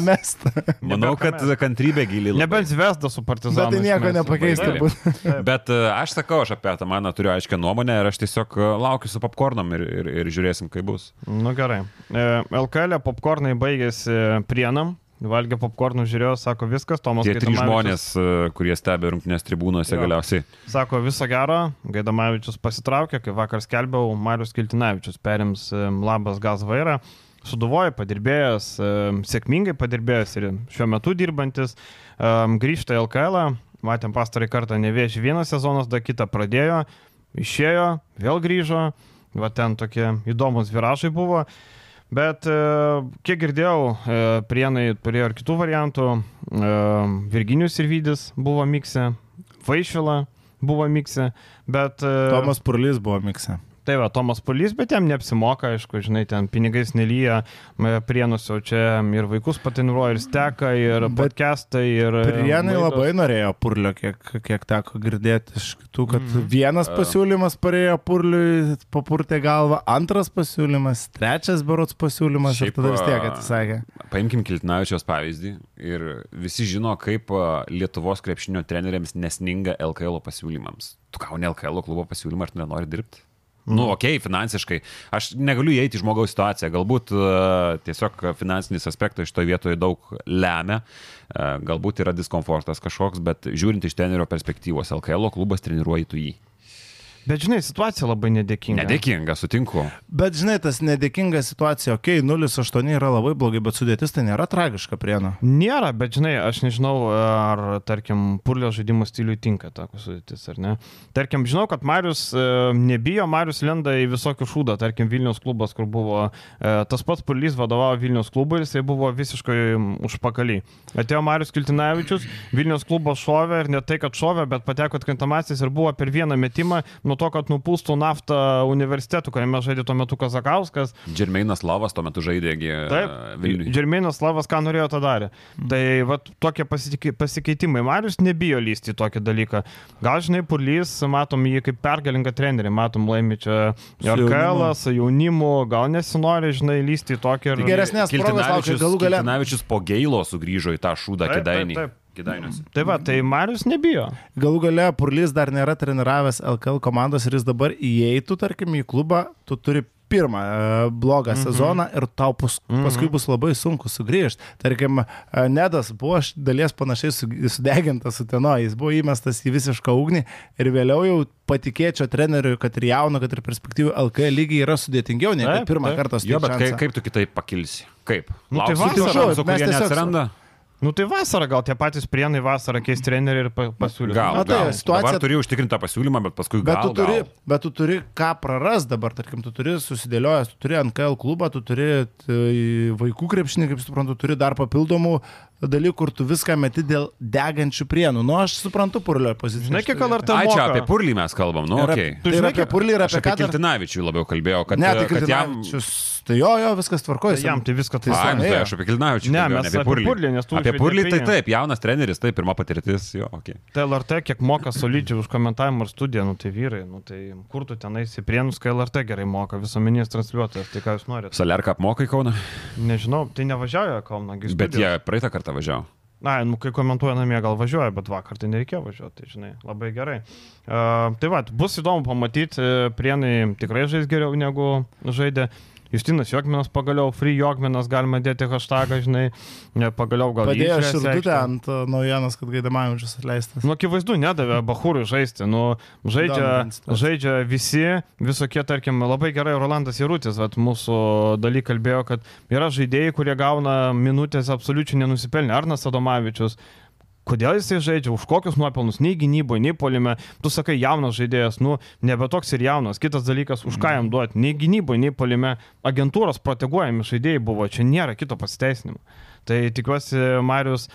mest. Manau, kad kantrybė giliai. labai. Nebent Zvezda su Partizanu. Bet tai nieko nepakeis turbūt. [LAUGHS] Bet e, aš sakau, aš apie tą maną turiu aiškę nuomonę ir aš tiesiog e, laukiu su popkornom ir, ir, ir žiūrėsim, kaip bus. Nu gerai. E, LKL popkornai baigėsi prienam. Valgė popkornų, žiūrėjo, sako viskas, Tomas Tie trys žmonės, e, kurie stebi rungtynės tribūnose Jo. galiausiai. Sako viso gero, Gaidamavičius pasitraukė, kai vakar skelbiau, Marius Kiltinavičius perims e, labas gaz vairą. Suduvoja padirbėjęs, e, sėkmingai padirbėjęs ir šiuo metu dirbantis, grįžta į LKL, matėm pastarąjį kartą nevėžį vieną sezoną, tada kitą pradėjo, išėjo, vėl grįžo, va ten tokie įdomus viražai buvo. Bet e, kiek girdėjau, e, prienai turėjo ir kitų variantų. E, Virginijus ir Vydis buvo mikse, Vaišvila buvo mikse, bet... Tomas Purlys buvo mikse. Tai va, Tomas Pulys, bet jam neapsimoka, aišku, žinai, ten pinigais nelyja, prienusio čia ir vaikus patinuoja, ir steka, ir podcastai, ir... Prienai laidos. labai norėjo purlio, kiek, kiek teko girdėti iš kitų, kad Mhm. vienas pasiūlymas parėjo purliui, papurtė galvą, antras pasiūlymas, trečias berots pasiūlymas ir Šiaip, tada vis tiek atsisakė. Paimkim Kiltinavičios pavyzdį ir visi žino, kaip Lietuvos krepšinio treneriams nesninga LKL pasiūlymams. Tu gauni LKL klubo pasiūlymą ir nenori dirbti. Nu, okei, okay, finansiškai. Aš negaliu įeiti į žmogaus situaciją. Galbūt uh, tiesiog finansinis aspektas šitoje vietoje daug lemia. Uh, galbūt yra diskomfortas kažkoks, bet žiūrint iš trenerio perspektyvos, LKL klubas treniruoji tu jį. Bet žinai, situacija labai nedėkinga. Nedėkinga, sutinku. Bet žinai, tas nedėkinga situacija, okei, okay, 0,8 yra labai blogai, bet sudėtis tai nėra tragiška prieno. Nėra, bet žinai, aš nežinau, ar, tarkim, purlio žaidimo stiliui tinka tokia sudėtis, ar ne. Tarkim, žinau, kad Marius e, nebijo, Marius lenda į visokių šūdą, tarkim, Vilnius klubas, kur buvo e, tas pats purlys vadovavo Vilnius klubui ir jisai buvo visiškai užpakalį. Atėjo Marius Kiltinavičius, Vilnius klubas šovė ir ne tai, kad šovė, bet pateko atkrintamasis ir buvo per vieną metimą nuo to, kad nupūstų naftą universitetų, kuriame žaidė tuo metu Kazakauskas, Džermeinas Lavas tuo metu žaidė a, Vilniuje. Džermėnas Lavas ką norėjo, tą darė. Tai va tokie pasikeitimai. Marius nebijo lysti į tokį dalyką. Gal žinai, Purlys, matom jį kaip pergalingą trenerį, matom laimi čia RKL, su jaunimu, gal nesinori, žinai, lysti į tokį ir... Tai geresnės progos laukia galų gale. Kiltinavičius po Geilo sugrįžo į tą šūdą Taip, taip, Kedainį. taip. Kedainiuose. Tai va, tai Marius nebijo. Galų gale Purlys dar nėra treniravęs LKL komandos ir jis dabar įeitų, tarkim, į klubą, tu turi pirmą e, blogą mhm. sezoną ir tau pas, paskui bus labai sunku sugrįžti. Tarkim, e, Nedas buvo dalies panašiai su- sudegintas su teno, jis buvo įmestas į visišką ugnį ir vėliau jau patikėčiau treneriui, kad ir jauno, kad ir perspektyvų LKL lygiai yra sudėtingiau, nei Taip, pirmą taip. kartą Jo, bet kaip, kaip tu kitaip pakilsi? Kaip? Nu, tai Lauksi tų vasarą, kurie tiesiog- neatsiranda? Nu tai vasarą gal tie patys prienai vasarą keis trenerių ir pa- pasiūlys. Gal, Na, tai gal. situacija- Dabar turi užtikrintą pasiūlymą, bet paskui Bet gal. tu, turi, gal. bet tu turi ką praras dabar, tarkim, tu turi susidėliojęs, tu turi NKL klubą, tu turi tai, vaikų krepšinį, kaip suprantu, turi dar papildomų dalykų, kur tu viską meti dėl degančių prienų. Nu, aš suprantu purlio poziciją. Žinai, kiek LRT moka. apie Purlį mes kalbam, nu, ap- okei. Tai Tu žinai, apie purlį ir apie apie ką. Kiltinavičių labiau kalbėjau, kad, Ne, tai kad jam... Kiltinavičius. Tai jo, jo, viskas tvarkoja. Jam tai viską tai Ai, nu, tai ėjo. aš apie Kiltinavičių. Ne, kalbėjau, mes apie Purlį, nes tu Apie Purlį, tai taip, jaunas treneris, tai pirma patirtis, jo, okei. Tai LRT kiek moka solidžiai už komentavimą ir studiją, nu tai vyrai, nu tai kur tu tenais į prienus, kai LRT gerai moka, visuomenės transliuotojas, tai ką jūs norite. Salerka apmoka į Kauną, Nežinau, tai nevažiuoja Kauno, gi bet studijos. jie praeitą kartą važiavo. Na, nu, kai komentuoja namie, gal važiuoja, bet vakar tai nereikėjo važiuoti, tai žinai, labai gerai. Uh, tai va, bus įdomu pamatyti, e, prienai tikrai žais geriau negu žaidė. Justinas Jokminas pagaliau, Free Jokminas galima dėti hashtagą, žinai, pagaliau gal Padėjo širdutę ant uh, naujienos, kad Gaidamavičius atleistas. Nu, akivaizdu, nedavė Bahūrui žaisti. Nu, žaidžia, žaidžia visi, visokie, tarkim, labai gerai Rolandas Jarutis, vat, mūsų daly kalbėjo, kad yra žaidėjai, kurie gauna minutės absoliučiai nenusipelnę. Arnas Adomavičius. Kodėl jisai žaidžia, už kokius nuopelnus, nei gynyboje, nei polime. Tu sakai, jaunas žaidėjas, nu, nebe toks ir jaunas. Kitas dalykas, už ką jam duoti, nei gynyboje, nei polime. Agentūros proteguojami žaidėjai buvo, čia nėra kito pasiteisinimo. Tai tikiuosi, Marius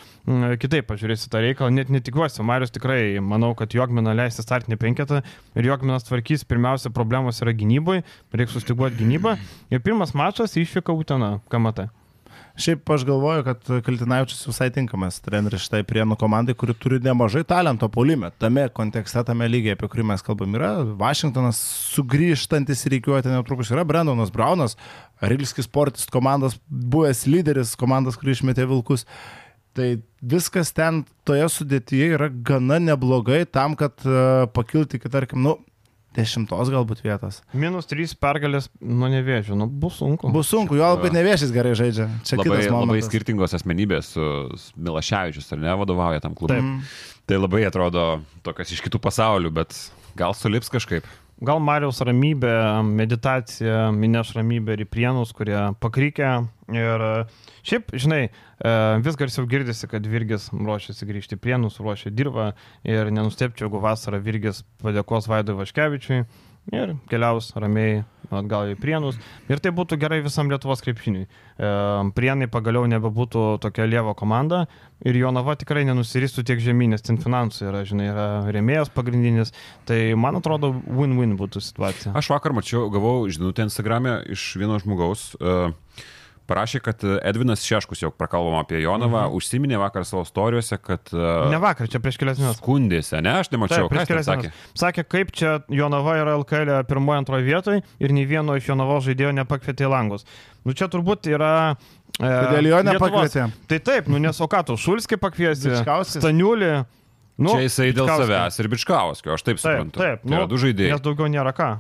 kitaip pažiūrės į tą reikalą, net netikiuosi, Marius tikrai, manau, kad Jogminą leisti startinį penketą ir Jogminas tvarkys, pirmiausia, problemos yra gynyboje, reikia sustiguoti gynybą. Ir pirmas mačas išvyka Utena, kamate. Šiaip aš galvoju, kad Kaltinavičius visai tinkamas treneris šitai prienų komandai, kuri turi nemažai talento polime. Tame kontekste, tame lygiai, apie kurį mes kalbam, yra Vašingtonas sugrįžtantis į reikiuotę netrukus, yra Brendonas Braunas, Rilskis Sportis komandos buvęs lyderis, komandos, kurį išmetė Vilkus. Tai viskas ten toje sudėtyje yra gana neblogai tam, kad uh, pakilti iki, tarkim, nu, dešimtos galbūt vietos. Minus 3 pergalės, nu nevėžiu, nu bus sunku. Bus sunku, jo labai neviešis gerai žaidžia. Čia Labai, labai skirtingos asmenybės, Milaševičius ar ne, vadovauja tam klubui. Tai labai atrodo tokios iš kitų pasaulių, bet gal sulips kažkaip. Gal Marijos ramybė, meditacija, mineš ramybė ir į prienus, kurie pakrykę. Ir e, šiaip, žinai, e, vis garsiau girdisi, kad Virgis ruošiasi grįžti į prienus, ruošia dirbą. Ir nenustepčiau, jeigu vasarą Virgis padėkos Vaidui Vaškevičiui ir keliaus ramiai atgal į Prienus. Ir tai būtų gerai visam Lietuvos krepšiniui. E, Prienai pagaliau nebebūtų tokia lievo komanda ir Jonava tikrai nenusiristų tiek žemynės, ten finansų yra, žinai, yra remėjas pagrindinis. Tai man atrodo, win-win būtų situacija. Aš vakar mačiau, gavau žinutę Instagram'e iš vieno žmogaus. Uh, parašė, kad Edvinas Šeškus jau prakalbom apie Jonavą, mhm. užsiminė vakar savo istorijose, kad... Uh, ne vakar, čia prieš kelias dienas. Skundėsi, ne, aš nemačiau. Taip, prieš kelias. Sakė? sakė, kaip čia Jonava yra LKL pirmoje, antroje vietoje ir nei vieno iš Jonavos žaidėjo nepakvietė į langus. Nu čia turbūt yra... E, Kodėl jo nepakvietė? Tai taip, nu nes o ką tu, Šulskį pakviesi, Staniulį. Nu, čia jisai dėl savęs ir Bičkauskio, aš taip suprantu. Taip, taip. Tai nu, du žaidėjai. Nes daugiau nėra ką.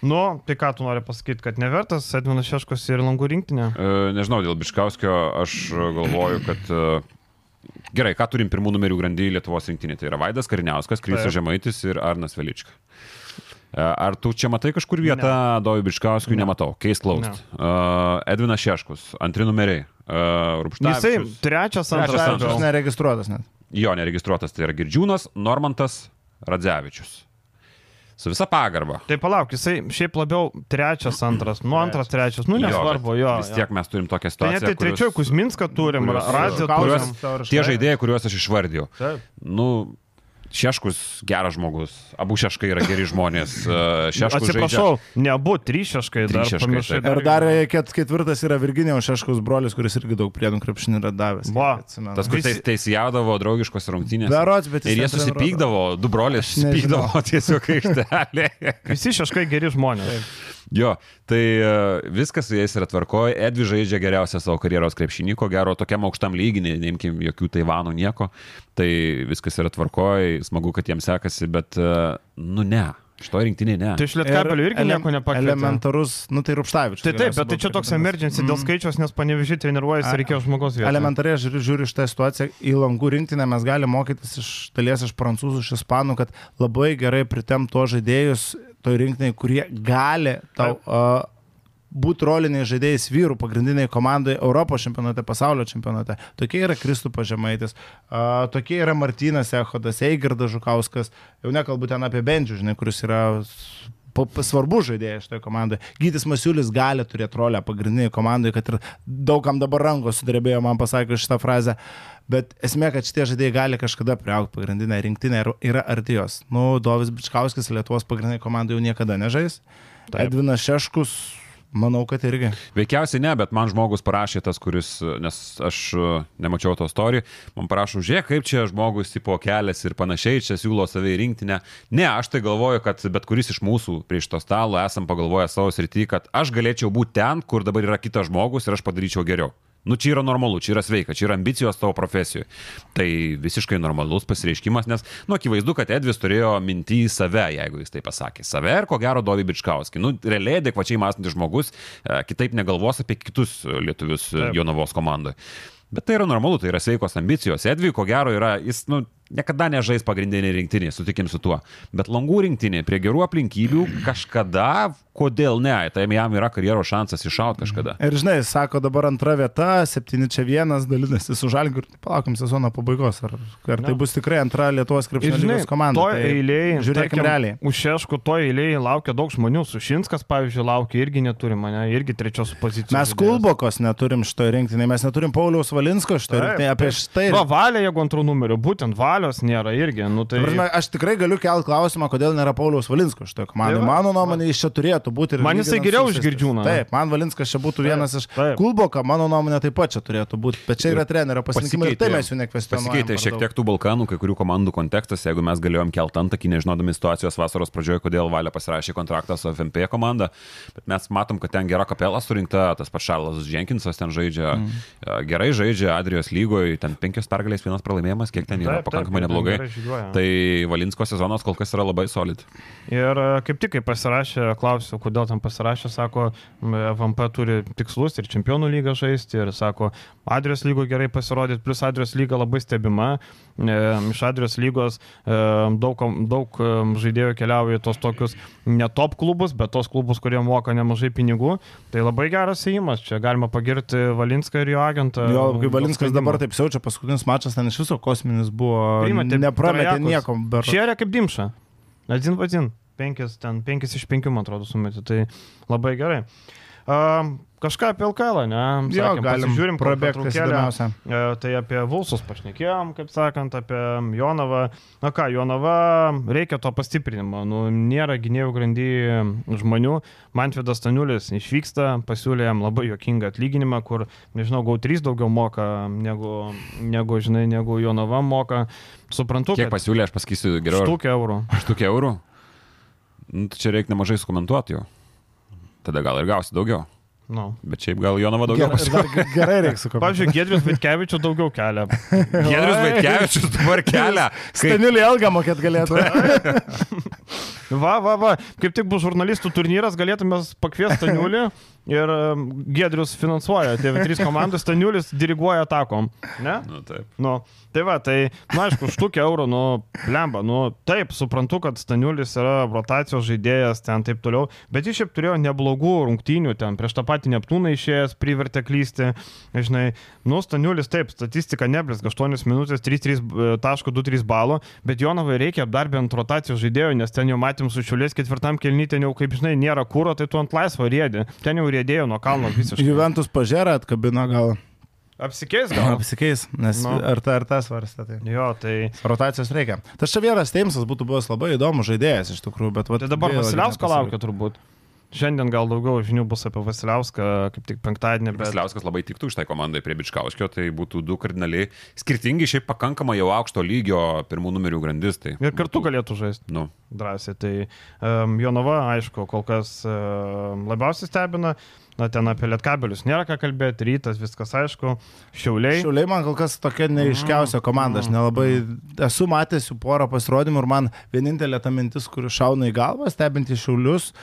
Nu, tai ką tu nori pasakyti, kad nevertas Edvinas Šeškos ir langų rinktinė? E, nežinau, dėl Biškauskio aš galvoju, kad e, gerai, ką turim pirmų numerių grandy Lietuvos rinktinė. Tai yra Vaidas Kariniauskas, Krysas Žemaitis ir Arnas Velička. E, ar tu čia matai kažkur vietą ne. Dovui Biškauskui? Ne. Nematau. Keist klaust. Ne. Uh, Edvinas Šeškus, antri numeriai. Uh, Jisai trečias, antras. Antras neregistruotas net. Jo, neregistruotas. Tai yra Girdžiūnas, Normantas, Radzevičius. Su visa pagarba. Tai palauk, jisai šiaip labiau trečias, antras, nu antras, trečias, nu nesvarbu, jo. Vis tiek mes turim tokią situaciją. Tai net tai trečioji Kusminską turim, Radzė turim. Tie žaidėjai, kuriuos aš išvardėjau. Taip. Nu, Šeškus geras žmogus, abu šeškai yra geri žmonės. E, šeškus Atsiprašau, žaidžia... ne abu, trys šeškai. Trys šeškai. Pamiršai, ir dar ket, ketvirtas yra Virginijaus Šeškus brolis, kuris irgi daug priedų krepšinį yra davęs. Va, tas, kuris Visi... teisėjavo draugiškos rungtynės. Berots, bet ir jie susipykdavo, du brolius susipykdavo [LAUGHS] tiesiog aikštelė. Visi šeškai geri žmonės. Taip. Jo, tai e, viskas su jais yra tvarkoje. Edvi žaidžia geriausią savo karjeros krepšinį, ko gero tokiam aukštam lyginį, neimkim jokių Taivanų nieko. Tai viskas yra tvarkoje, smagu, kad jiems sekasi, bet, e, nu ne. Šito rinktinė ne. Tai iš Lietkabelio irgi ele nieko nepakeičia. Elementarus, nu tai Rupštavičius. Tai taip, bet tai čia toks emergency dėl mm. skaičiaus, nes panevežiai treniruojasi, reikėjo žmogaus vietos. Elementariai aš žiūriu, žiūriu šitą situaciją, į langų rinktinę mes galime mokytis iš dalies iš prancūzų, iš ispanų, kad labai gerai pritem to žaidėjus toj rinktiniai, kurie gali tau uh, būti roliniai žaidėjais vyrų pagrindiniai komandai Europos čempionate, pasaulio čempionate. Tokie yra Kristupas Žemaitis, tokie yra Martynas Ehodas, Eigirdas Žukauskas, jau nekalbu ten apie Bendžių, žinai, kuris yra svarbu žaidėjas šitoje komandoje. Gytis Masiulis gali turėti rolę pagrindiniai komandai, kad ir daugam dabar rankos sudrebėjo, man pasakė šitą frazę. Bet esmė, kad šitie žaidėjai gali kažkada priaukti pagrindinę rinktinę ir yra arti jos. Nu, Dovis Bičkauskis Lietuvos pagrindinė komanda jau niekada nežais. Taip. Edvinas Šeškus Manau, kad irgi. Veikiausiai ne, bet man žmogus parašė tas, kuris, nes aš e, nemačiau to istorijų, man parašo, žiūrėk, kaip čia žmogus tipo kelias ir panašiai, čia siūlo savai rinktinę. Ne, aš tai galvoju, kad bet kuris iš mūsų prie šito stalo esam pagalvoję savo srity, kad aš galėčiau būti ten, kur dabar yra kitas žmogus ir aš padaryčiau geriau. Nu, čia yra normalu, čia yra sveika, čia yra ambicijos tavo profesijoje. Tai visiškai normalus pasireiškimas, nes, nu, akivaizdu, kad Edvis turėjo mintį į save, jeigu jis tai pasakė. Save ir ko gero Dovį Bičkauskį. Nu, realiai adekvačiai mąstantis žmogus e, kitaip negalvos apie kitus lietuvius Taip. Jonavos komandoje. Bet tai yra normalu, tai yra sveikos ambicijos. Edvi, ko gero, yra, jis, nu, niekada nežais pagrindinį rinktinį, sutikim su tuo. Bet langų rinktinė prie gerų aplinkybių kažkada kodėl ne, tai jam yra karjeros šansas iššauti kažkada. Ir žinai, sako dabar antra vieta, 7 čia vienas, dalinasi su žalgiu, palaukim sezono pabaigos, ar, ar tai bus tikrai antra Lietuvos krepšinio komanda. To tai eilėje, žiūrėkime realiai. Už Šešku to eilėje laukia daug žmonių, Sušinskas, pavyzdžiui, laukia irgi neturi mane, irgi trečios pozicijos. Mes Kulbokos neturim šito rinktinį, mes neturim Pauliaus Valinsko šito rinktinį, apie štai. Va, valė, jeigu antrų numerių, būtent valios nėra irgi. Nu, tai... Prasme, aš tikrai galiu kelti klausimą, kodėl nėra Pauliaus Valinsko šito komandai. Tai Mano nuomonė, jis čia turėtų būti. Man jisai geriau už Girdžiūną. Taip, man Valinskas čia būtų vienas iš Kulboka, mano nuomonė taip pat čia turėtų būti, bet čia yra trenerio pasirinkimai ir tai mes jų nekvestionuojame. Pasikeitė šiek tiek tų Balkanų, kai kurių komandų kontekstas, jeigu mes galėjom kelt antakį, nežinodami situacijos vasaros pradžioje, kodėl Valė pasirašė kontraktą su FMP komanda, bet mes matom, kad ten gera kapela surinkta, tas pats Šarlas Jenkinsas ten žaidžia, mm. gerai žaidžia Adrijos lygoje, ten penkios pergalės, vienas pralaimėjimas, kiek ten yra taip, pakankamai taip, neblogai. Tai Valinsko sezonas kol kas yra labai solid. Ir kaip tik, kai pasirašė, klausiu, kodėl tam pasirašė, sako, VMP turi tikslus ir čempionų lygą žaisti, ir sako, adres lygo gerai pasirodyti, plus adres lyga labai stebima, e, iš adres lygos e, daug, daug e, žaidėjų keliauja į tos tokius ne top klubus, bet tos klubus, kurie moka nemažai pinigų, tai labai geras įimas, čia galima pagirti Valinską ir jo agentą. Jo, kai Valinskas dabar taip siaučia, paskutinis mačas ten iš viso kosminis buvo, Priimate, neprametė nieko. Ber... Šėrė kaip dimša. Один в один. 5, ten 5 iš 5, man atrodo, sumetė. Tai labai gerai. Uh, kažką apie LKL, ne? Sakėm, jo, galim žiūrim prabėgti įdomiausia. Uh, tai apie Vulsus pašnekėjom, kaip sakant, apie Jonavą. Na ką, Jonava reikia to pastiprinimo. Nu, nėra gynėjų grandy žmonių. Mantvidas Staniulis išvyksta, pasiūlė jam labai jokingą atlyginimą, kur, nežinau, gau 3 daugiau moka, negu, negu žinai, negu Jonava moka. Suprantu. Kiek pasiūlė, aš pasakysiu geriau. Štukė eurų. Štukė eurų? Nu, tai čia reikia nemažai skomentuoti jau. Tada gal ir gausi daugiau. Nu. Bet šiaip gal Jonava daugiau ge- gerai reikia su Pavyzdžiui, Gedrius Vitkevičius daugiau kelia. [LAUGHS] Gedrius Oi. Vaitkevičius dabar kelia. [LAUGHS] Kaip Staniulį Elgą mokėt galėtų. [LAUGHS] Va, va, va, kaip tik bus žurnalistų turnyras, galėtume pakviesti Staniulį ir um, Gedrius finansuoja TV3 komandos, Staniulis diriguoja atakom. Ne? Nu, taip. Nu, tai va, tai, na, aišku, štukė eurų, nu, lemba, nu, taip, suprantu, kad Staniulis yra rotacijos žaidėjas, ten taip toliau, bet jis šiaip turėjo neblogų rungtynių, ten prieš tą patį Neptūną išėjęs, privertė klysti, žinai, nu, Staniulis, taip, statistika neblizga, 8 minutės, 3,23 balo, bet Jonavai reikia dar bent rotacijos žaidėjo, nes ten jau matėm su šiulės ketvirtam kelnytė, jau, kaip žinai, nėra kūro, tai tu ant laisvo rėdė, ten jau rėdėjo nuo kalno visiškai. Juventus pažiūrė, atkabino gal. Apsikeis gal? Apsikeis, nes Nu. ar ta, ar tas svarstė. Tai. Jo, tai... Rotacijos reikia. Tas čia vienas Teimsas būtų buvęs labai įdomus žaidėjas iš tikrųjų, bet... vat Tai dabar Vasiliausko laukia turbūt. Šiandien gal daugiau žinių bus apie Vasiliauską, kaip tik penktadienį, bet... Vasiliauskas labai tiktų iš tai komandai prie Bičkauskio, tai būtų du kardinaliai skirtingi, šiaip pakankamai jau aukšto lygio pirmų numerių grandis. Tai Ir kartu būtų- galėtų žaisti Nu, drąsiai. Tai um, Jonava, aišku, kol kas um, labiausiai stebina. Na, ten apie lietkabelius nėra ką kalbėti, rytas, viskas aišku. Šiauliai. Šiauliai man kol kas tokia neiškiausia komanda, aš nelabai esu matęs jų porą pasirodymų ir man vienintelė ta mintis, kuri šauna į galvą, stebinti šiaulius.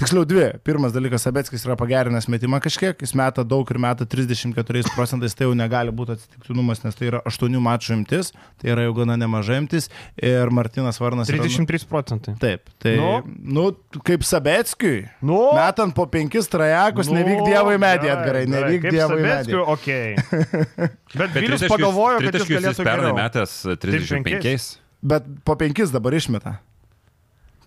Tiksliau dvi. Pirmas dalykas, Abeckis yra pagerinęs metimą kažkiek, jis meta daug ir meta 34 procentais, tai jau negali būti atsitiktinumas, nes tai yra 8 mačų imtis, tai yra jau gana nemažai imtis. Ir Martinas Varnas. yra- 33 procentai. Taip, tai, Nu? nu, nu kaip Sabeckiui. Nu, Metant po penkis trajekus, nu, nevyk Dievo į medį, atgarai, nevyk Dievo į medį. Ok. [LAUGHS] Bet Vilius pagalvojo, kad jis galėtų pernai metęs 35. Bet po penkis dabar išmeta.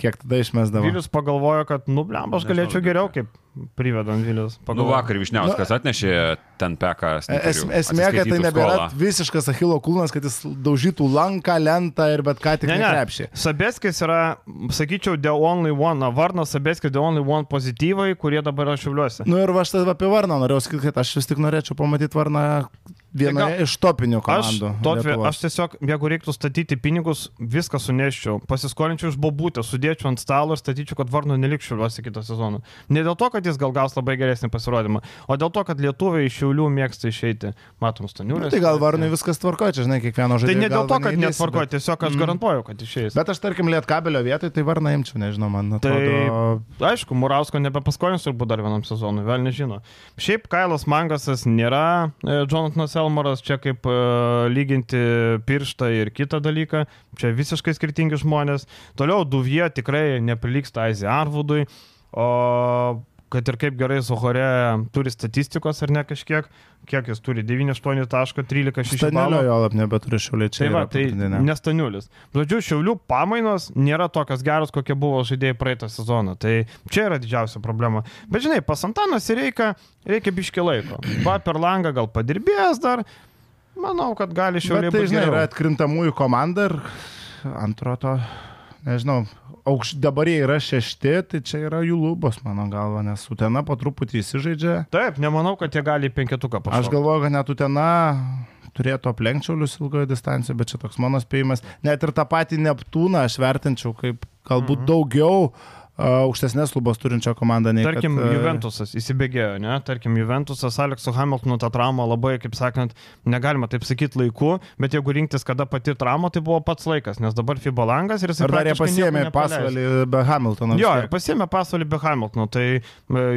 Kiek tada išmesdavo? Vilius pagalvojo, kad, nu, blem, aš galėčiau geriau, kaip privedant Vilius. Nu, Pagalvojo. vakar Višniauskas atnešė ten peką. Es, esmė, kad tai nebėra visiškas Achilo kulnas, kad jis daužytų lanką, lentą ir bet ką tik Ne, ne. nekrepšį. Sabeskis yra, sakyčiau, the only one, na, Varnas Sabeskis, the only one pozityvai, kurie dabar yra šiuliuose. Nu ir va aš tada apie Varną norėjau sakyti, kad aš vis tik norėčiau pamatyti Varną vienoje iš topinių Aš, komandų. Totvė, Lietuvos. aš tiesiog, jeigu reiktų statyti pinigus, viską suneščiau, pasiskolinčiau iš bobutę, sudėčiau ant stalo ir statyčiau, kad Varno nelikščiau šiuliuose kitą sezoną. Ne dėl to, kad jis gal gaus labai geresnį pasirodymą, o dėl to, kad lietuviai iš šiulių mėgsta išeiti. Matom, staniulį. Nu, tai gal Varnui viskas tvarkoja, čia žinai, kiekvieno žaidėjo. Tai ne dėl to, kad netvarkoju, bet- tiesiog aš Mm. garantuoju, kad išeis. Bet aš tarkim Lietkabelio vietoj, tai Varną imčiau, nežinau, man Tai atrodo. aišku, Murausko nebepaskolins turbūt dar vienam sezonui, vėl nežino. Šiaip Kailas Mangasas nėra e, Jonathanas Elmaras, čia kaip e, lyginti pirštą ir kitą dalyką, čia visiškai skirtingi žmonės. Toliau Duvie tikrai neprilyksta Aizė Arvudui, o kad ir kaip gerai Zohore turi statistikos ar ne kažkiek, kiek jis turi 9,8 taško, 13,6 Stanelio balų. jo lab nebeturi šiuliai čia. Tai va, tai nestaniulis. Žodžiu, šiaulių pamainos nėra tokios geros, kokie buvo žaidėjai praeitą sezoną. Tai čia yra didžiausia problema. Bet žinai, pasantanas ir reikia, reikia biški laiko. Va, per langą gal padirbėjęs dar. Manau, kad gali šiauliai Bet tai, žinai, geriau. yra atkrintamųjų komanda ir antro to, nežinau, aukš, dabar jie yra šešti, tai čia yra jų lubos, mano galva, nes Utena po truputį įsižaidžia. Taip, nemanau, kad jie gali penketuką Aš pašokti. galvoju, kad net Utena turėtų aplenkčiaulius ilgoje distancijoje, bet čia toks mano spėjimas. Net ir tą patį Neptūną aš vertinčiau kaip galbūt Mhm. daugiau aukštesnės lubos turinčio komandą nei Tarkim, kad, uh, Juventusas įsibėgėjo, ne? Tarkim, Juventusas Alekso Hamiltono tą traumą labai, kaip sakant, negalima taip sakyti laiku, bet jeigu rinktis, kada pati trauma, tai buvo pats laikas, nes dabar FIBA langas ir jis Ar dar jie pasiemė pasvalį be Hamiltono? Jo, pasiemė pasvalį be Hamiltono. Tai e,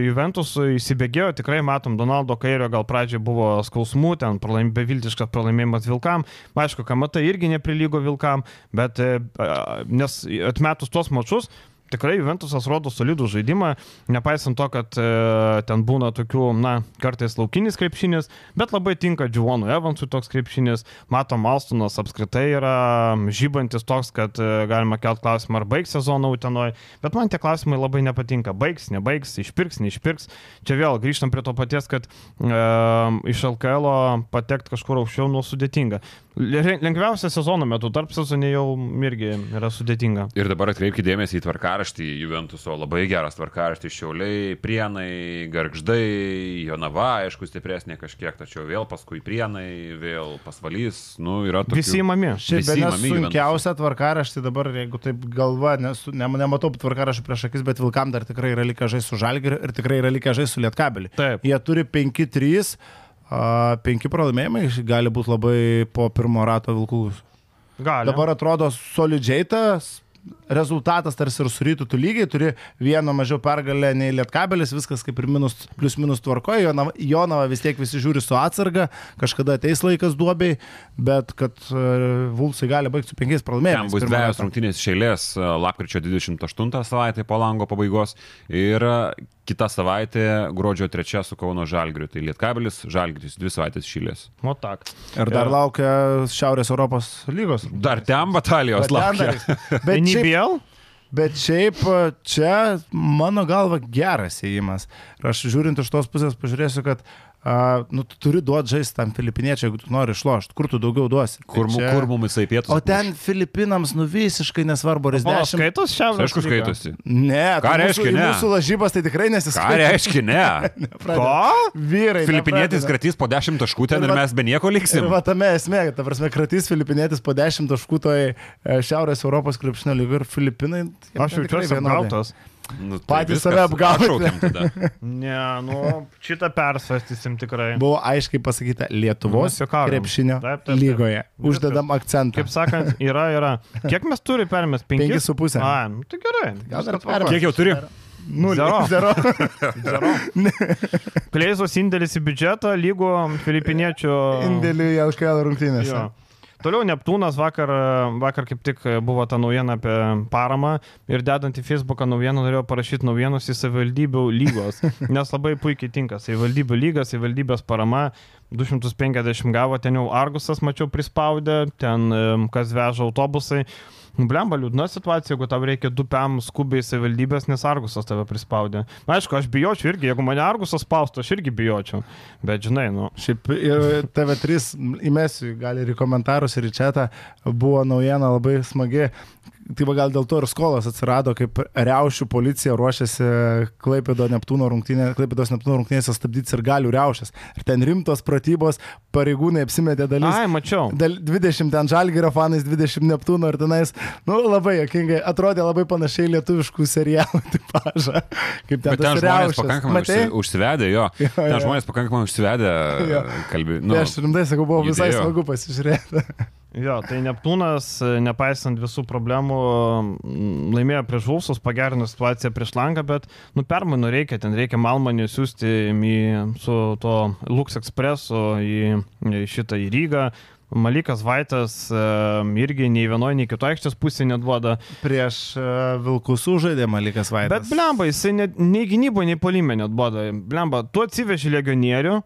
Juventus įsibėgėjo, tikrai matom, Donaldo Kairio gal pradžioje buvo skausmų, ten pralaim, beviltiškas pralaimėjimas Vilkam. Aišku, Kamata irgi neprilygo Vilkam, bet e, nes atmetus tuos mačius, tikrai Juventusas rodo solidų žaidimą, nepaisant to, kad e, ten būna tokių, na, kartais laukinis krepšinis, bet labai tinka Džuonų Evansui toks krepšinis. Matom, Alstonas apskritai yra žybantis toks, kad e, galima kelt klausimą, ar baigs sezoną Utenoje, bet man tie klausimai labai nepatinka. Baigs, nebaigs, išpirks, neišpirks. Čia vėl grįžtam prie to paties, kad e, iš LKL patekti kažkur aukščiau nu sudėtinga. Lengviausia sezono metu, tarp sezonė jau irgi yra sudėtinga. Ir dabar atkreipkite dėmesį į tvarkaraštį Juventuso, labai geras tvarkaraštis Šiauliai, Prienai, Gargždai, Jonava, aišku, stipresnė kažkiek, tačiau vėl paskui Prienai, vėl pasvalys, nu yra tokių... Visi įmami. Šiaip Visi be imami sunkiausia tvarkaraštį dabar, jeigu taip galva, nesu, ne, nematau tvarkaraštį prieš akis, bet Vilkam dar tikrai yra likę žaisti su Žalgiriu ir tikrai yra likę žaisti su Lietkabeliu. Taip. Jie turi 5-3. Penki pralaimėjimai gali būti labai po pirmo rato vilkų. Gali. Dabar atrodo solidžiai tas rezultatas tarsi ir surytų tu lygiai, turi vieną mažiau pergalę nei Lietkabelis, viskas kaip ir minus, plus minus tvarkoja, Jonava, Jonava vis tiek visi žiūri su atsarga, kažkada ateis laikas duobiai, bet kad uh, Vulsai gali baigti su penkiais Ten pralaimėjimais. bus pirmą dviejos rungtynės iš eilės, e, lapkričio 28 savaitė po lango pabaigos ir e, kita savaitė gruodžio 3 su Kauno Žalgiriu. Tai Lietkabelis, Žalgiris, dvi savaitės šilės. O tak. Ir dar laukia Šiaurės Europos lygos. Dar ten batalijos ten laukia. dar- [LAUGHS] Bet šiaip, NBL? bet šiaip čia mano galva geras įėjimas. Ir aš žiūrint iš tos pusės pažiūrėsiu, kad nu, tu turi duoti žaisti tam filipiniečiai, jeigu tu nori išlošti. Kur tu daugiau duosi? Tai Kur, mu- čia- kur mums jisai pietus? O ten Filipinams nu visiškai nesvarbu, ar jis 10. skaitos šiaurės. Aišku, skaitosi. Ne, Ką tai reiškia mūsų, ne? Mūsų lažybas tai tikrai Ką nesiskaito. reiškia ne? [LAUGHS] Ko? Vyrai. Filipinietis nepradeda. kratys po 10 taškų ten Ir ir mes be nieko liksim. va tame esmė, ta prasme, kratys Filipinietis po 10 taškų toje Šiaurės Europos krepšinio lygių ir Filipinai. Aš jaučiuosi vienodai. Nu, tai Patys save tada. [LAUGHS] Ne, nu, šitą persvarstysim tikrai. Buvo aiškiai pasakyta Lietuvos juokaujam. krepšinio Taip, taip, taip. lygoje. Uždedam akcentą. Kaip sakant, yra, yra. Kiek mes turime permės? Penkis? Penkis su pusė. A, nu, tai gerai. Gal. Kiek jau turi? Nulį. Zero. [LAUGHS] Zero. Zero. Kleizos indėlis į biudžetą lygo filipiniečių. Indėlių į LKL rungtynės. Jo. Toliau Neptūnas vakar, vakar kaip tik buvo ta naujiena apie paramą ir dedant į Facebooką naujieną norėjau parašyti naujienos į savivaldybių lygos, [LAUGHS] nes labai puikiai tinka. Savivaldybių lygas, savivaldybės parama 250 gavo, ten jau Argusas mačiau prispaudę, ten kas veža autobusai. Blemba, liūdna situacija, jeigu tau reikia du PM skubiai savivaldybės, nes Argusas tave prispaudė. Na, aišku, aš bijočiau irgi, jeigu mane Argusas spaustų, aš irgi bijočiau. Bet žinai, nu. Šiaip ir TV3 įmesiu, gal ir į komentarus, ir į čia buvo naujiena labai smagi. Tai va gal dėl to ir skolos atsirado, kaip Riaušių policija ruošiasi Klaipėdo Neptūno rungtynė, Klaipėdos Neptūno rungtynėse stabdyti ir galių Riaušės. Ir ten rimtos pratybos, pareigūnai apsimetė dalis. Ai, mačiau. Dal, 20 ten Žalgirio fanais, 20 Neptūno ir tenais, nu labai jokingai, atrodė labai panašiai lietuviškų serialų tipažą. Kaip ten Bet ten žmonės pakankamai Matei? užsi, užsivedę, jo. Jo, Ten jo. žmonės pakankamai užsivedę Jo. kalbį. Nu, Nu, aš rimtai sakau, buvo visai judėjo. smagu pasižiūrėti. Jo, tai Neptūnas, e, nepaisant visų problemų, m, laimėjo prieš Vulsus, pagerino situaciją prieš Langą, bet, nu, permainų reikia, ten reikia Malmanį siūsti į, su to Lux Expressu į, į šitą į Rygą. Malikas Vaitas e, irgi nei vienoje, nei kitoje aikštės pusėje neduoda. Prieš uh, Vilkus sužaidė Malikas Vaitas. Bet blemba, jisai ne, nei gynyboje, nei polime neduoda. Blemba, tu atsiveži legionierių,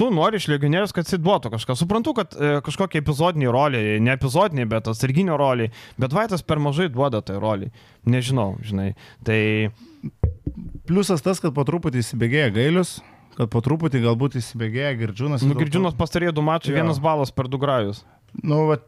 tu nori iš legionierius, kad jis duotų kažką. Suprantu, kad e, kažkokie epizodiniai roliai, ne epizodiniai, bet atsarginio roliai, bet Vaitas per mažai duoda tai roliai. Nežinau, žinai. Tai Pliusas tas, kad po truputį įsibėgėja gailius, kad po truputį galbūt įsibėgėja Girdžiūnas. nu, Girdžiūnas pastarėjo du mačai, Jo. vienas balas per du grajus. Nu, va,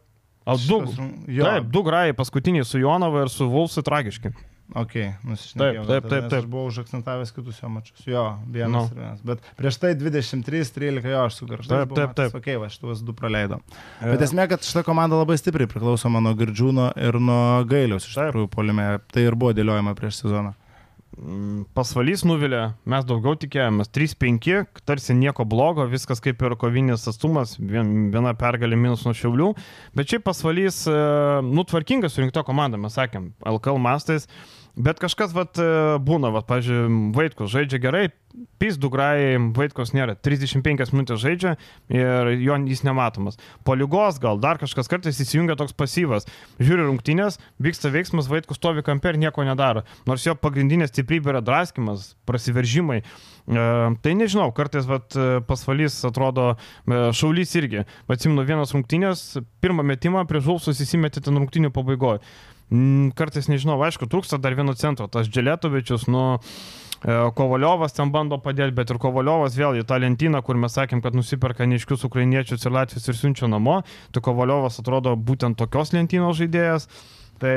O du. šitas Taip, du grajai paskutiniai su Jonava ir su Vulsai tragiški. Ok, Taip, taip, taip, taip. Aš buvau užakcentavęs kitus jo mačius. Jo, vienas Nu. ir vienas. Bet prieš tai 23-13 jo aš su Garžais. Taip, taip, taip. Ok, va, šitus du praleidom. Bet esmė, kad šita komanda labai stipriai priklausoma nuo Girdžiūno ir nuo Gailiaus iš tikrųjų polime. Tai ir buvo dėliojama prieš sezoną. Mm, Pasvalys nuvilė, mes daugiau tikėjomės. 3-5, tarsi nieko blogo, viskas kaip ir kovinės atstumas, vien- viena pergalė minus nuo šiaulių. Bet šiaip pasvalys, e, nutvarkingas surinkta komanda, mes sakėm, LKL mastais. Bet kažkas, vat, e, būna, vat, pažiūrėjau, Vaitkus žaidžia gerai, Pys Dugrai, Vaitkus nėra, 35 minutės žaidžia ir jo jis nematomas. Po lygos gal dar kažkas kartais įsijungia toks pasyvas. Žiūri rungtynės, vyksta veiksmas, Vaitkus stovi kampe ir nieko nedaro. Nors jo pagrindinė stiprybė yra draskimas, prasiveržimai. E, tai nežinau, kartais vat, e, pasvalys atrodo e, šaulys irgi. Atsimenu vienas rungtynės, pirmą metimą prie žulsus įsimetė ten rungtynių pabaigoje. Kartais nežinau, aišku, trūksta dar vieno centro, tas Dželetovičius, nu, e, Kovaliovas ten bando padėti, bet ir Kovaliovas vėl į tą lentyną, kur mes sakėm, kad nusiperka neiškius ukrainiečius ir latvius ir siunčia namo, tai Kovaliovas atrodo būtent tokios lentynos žaidėjas, tai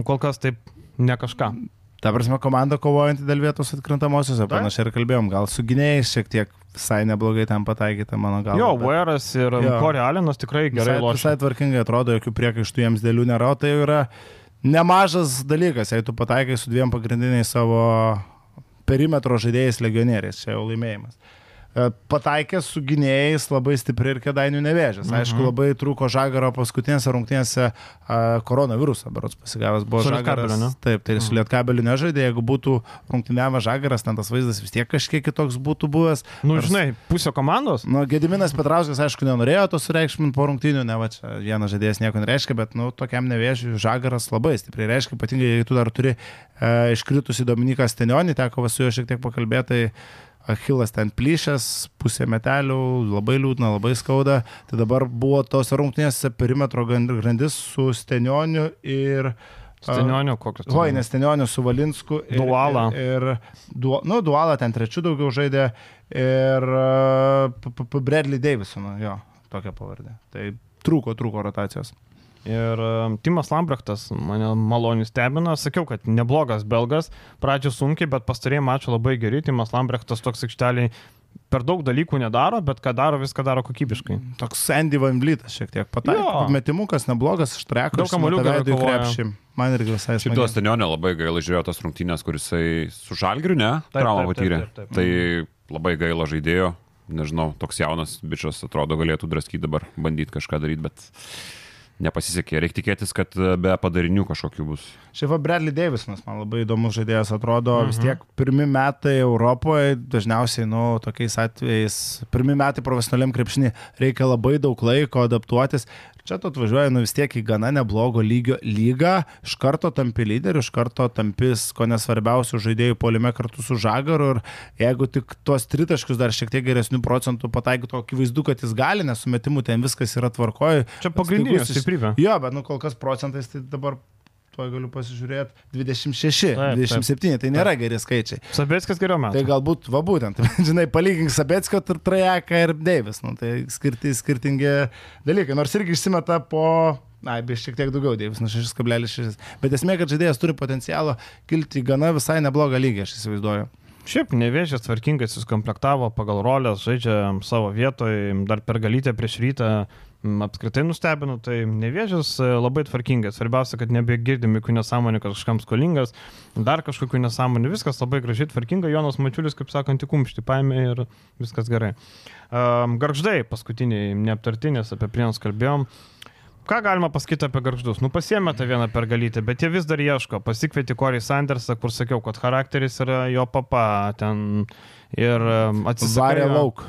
kol kas taip ne kažką. Ta prasme, komanda kovojanti dėl vietos atkrintamosiose, panašiai ir kalbėjom, gal su gynėjais šiek tiek visai neblogai ten pataikyta, mano galva. Jo, Vairas ir. Kori Alinas tikrai gerai lošia. visai tvarkingai atrodo, jokių priekaištų jiems dėlių nėra, tai yra nemažas dalykas, jei tu pataikai su dviem pagrindiniais savo perimetro žaidėjais legionieriais, čia jau laimėjimas. E, Pataikė su gynėjais labai stipri ir kėdainių nevėžės. Mhm. Aišku, labai trūko žagaro paskutinėse rungtynėse a, koronavirusą, berots pasigavęs buvo žagaras. Ne? Taip, tai su lietkabeliu nežaidė, jeigu būtų rungtyniavę žagaras, ten tas vaizdas vis tiek kažkiek kitoks būtų buvęs. Nu, Nors- žinai, pusė komandos. Nu, Gediminas Petrauskas, aišku, nenorėjo to sureikšminti po rungtynių, ne va čia vienas žaidėjas nieko nereiškia, bet, nu, tokiam nevėžiui žagaras labai stipriai reiškia, ypatingai jei tu dar turi e, iškritusi Dominiką Stenionį, teko su juo šiek tiek pakalbėti, tai Achilas ten plyšęs, pusė metelių, labai liūdna, labai skauda. Tai dabar buvo tos rungtynėse perimetro grandis su Stenioniu ir... Stenionio kokios. Oi, nes Stenioniu su Valinsku. Ir, Dualą. Ir, ir du, nu, Dualą ten trečių daugiau žaidė. Ir P- P- P- Bradley Davisonu, jo, tokia pavardė. Tai trūko, trūko rotacijos. Ir Timas Lambrechtas mane maloniai stebina. Sakiau, kad neblogas belgas, pradžio sunkiai, bet pastarėjai mačio labai geri. Timas Lambrechtas toks aikšteliai per daug dalykų nedaro, bet ką daro, viską daro kokybiškai. Toks Sandy Van Vlytas šiek tiek pataiko. Metimukas neblogas, iš treko. Daug kamuolių gerai kovoja. krepšį. Man irgi visai smagu. tuos Stenionio labai gaila žiūrėjo tas rungtynės, kuris su Žalgiriu, ne? Traumą taip, taip, patyrė. taip, taip. Tai labai gaila žaidėjo. Nežinau, toks jaunas bičias atrodo galėtų draskyti dabar, bandyti kažką daryti, bet nepasisekė. Reikia tikėtis, kad e, be padarinių kažkokių bus. Šiaip Bradley Davisonas man labai įdomus žaidėjas atrodo, mhm. vis Mhm. tiek pirmi metai Europoje, dažniausiai, nu, tokiais atvejais, pirmi metai profesionaliam krepšinį reikia labai daug laiko adaptuotis. Čia tu atvažiuoji, nu vis tiek į gana neblogo lygio lygą, iš karto tampi lyderiu, iš karto tampis, ko nesvarbiausių žaidėjų polime kartu su Žagaru ir jeigu tik tuos tritaškius dar šiek tiek geresnių procentų pataikytų, akivaizdu, kad jis gali, nes su metimu ten viskas yra tvarkoje. Čia iš- stiprybė. Jo, bet nu kol kas procentais tai dabar tuoj galiu pasižiūrėti 26, Taip, taip. 27, tai nėra geri skaičiai. Sabėtskas geriau Tai metų. galbūt, va būtent, [LAUGHS] žinai, palygink Sabetskio Trajeką ir Deivis, nu, tai skirti, skirtingi dalykai, nors irgi išsimeta po, na, be šiek tiek daugiau Deivis, nu 6,6. Bet esmė, kad žaidėjas turi potencialo kilti gana visai neblogą lygį, aš įsivaizduoju. Šiaip nevėžės tvarkingai susikomplektavo pagal rolės, žaidžia savo vietoje, dar per galytę prieš rytą apskritai nustebino, tai nevėžės e, labai tvarkingai. Svarbiausia, kad nebegirdim jokių nesąmonių, kad kažkam skolingas, dar kažkokių nesąmonių, viskas labai gražiai tvarkinga, Jonas Mačiulis, kaip sakant, tik kumštį paėmė ir viskas gerai. Um, garždai paskutiniai neaptartinės, apie prienus kalbėjom. Ką galima pasakyti apie garždus? Nu, pasiemė tą vieną pergalytę, bet jie vis dar ieško. Pasikvieti Corey Sandersą, kur sakiau, kad charakteris yra jo papa ten ir atsisakė. Varė lauk.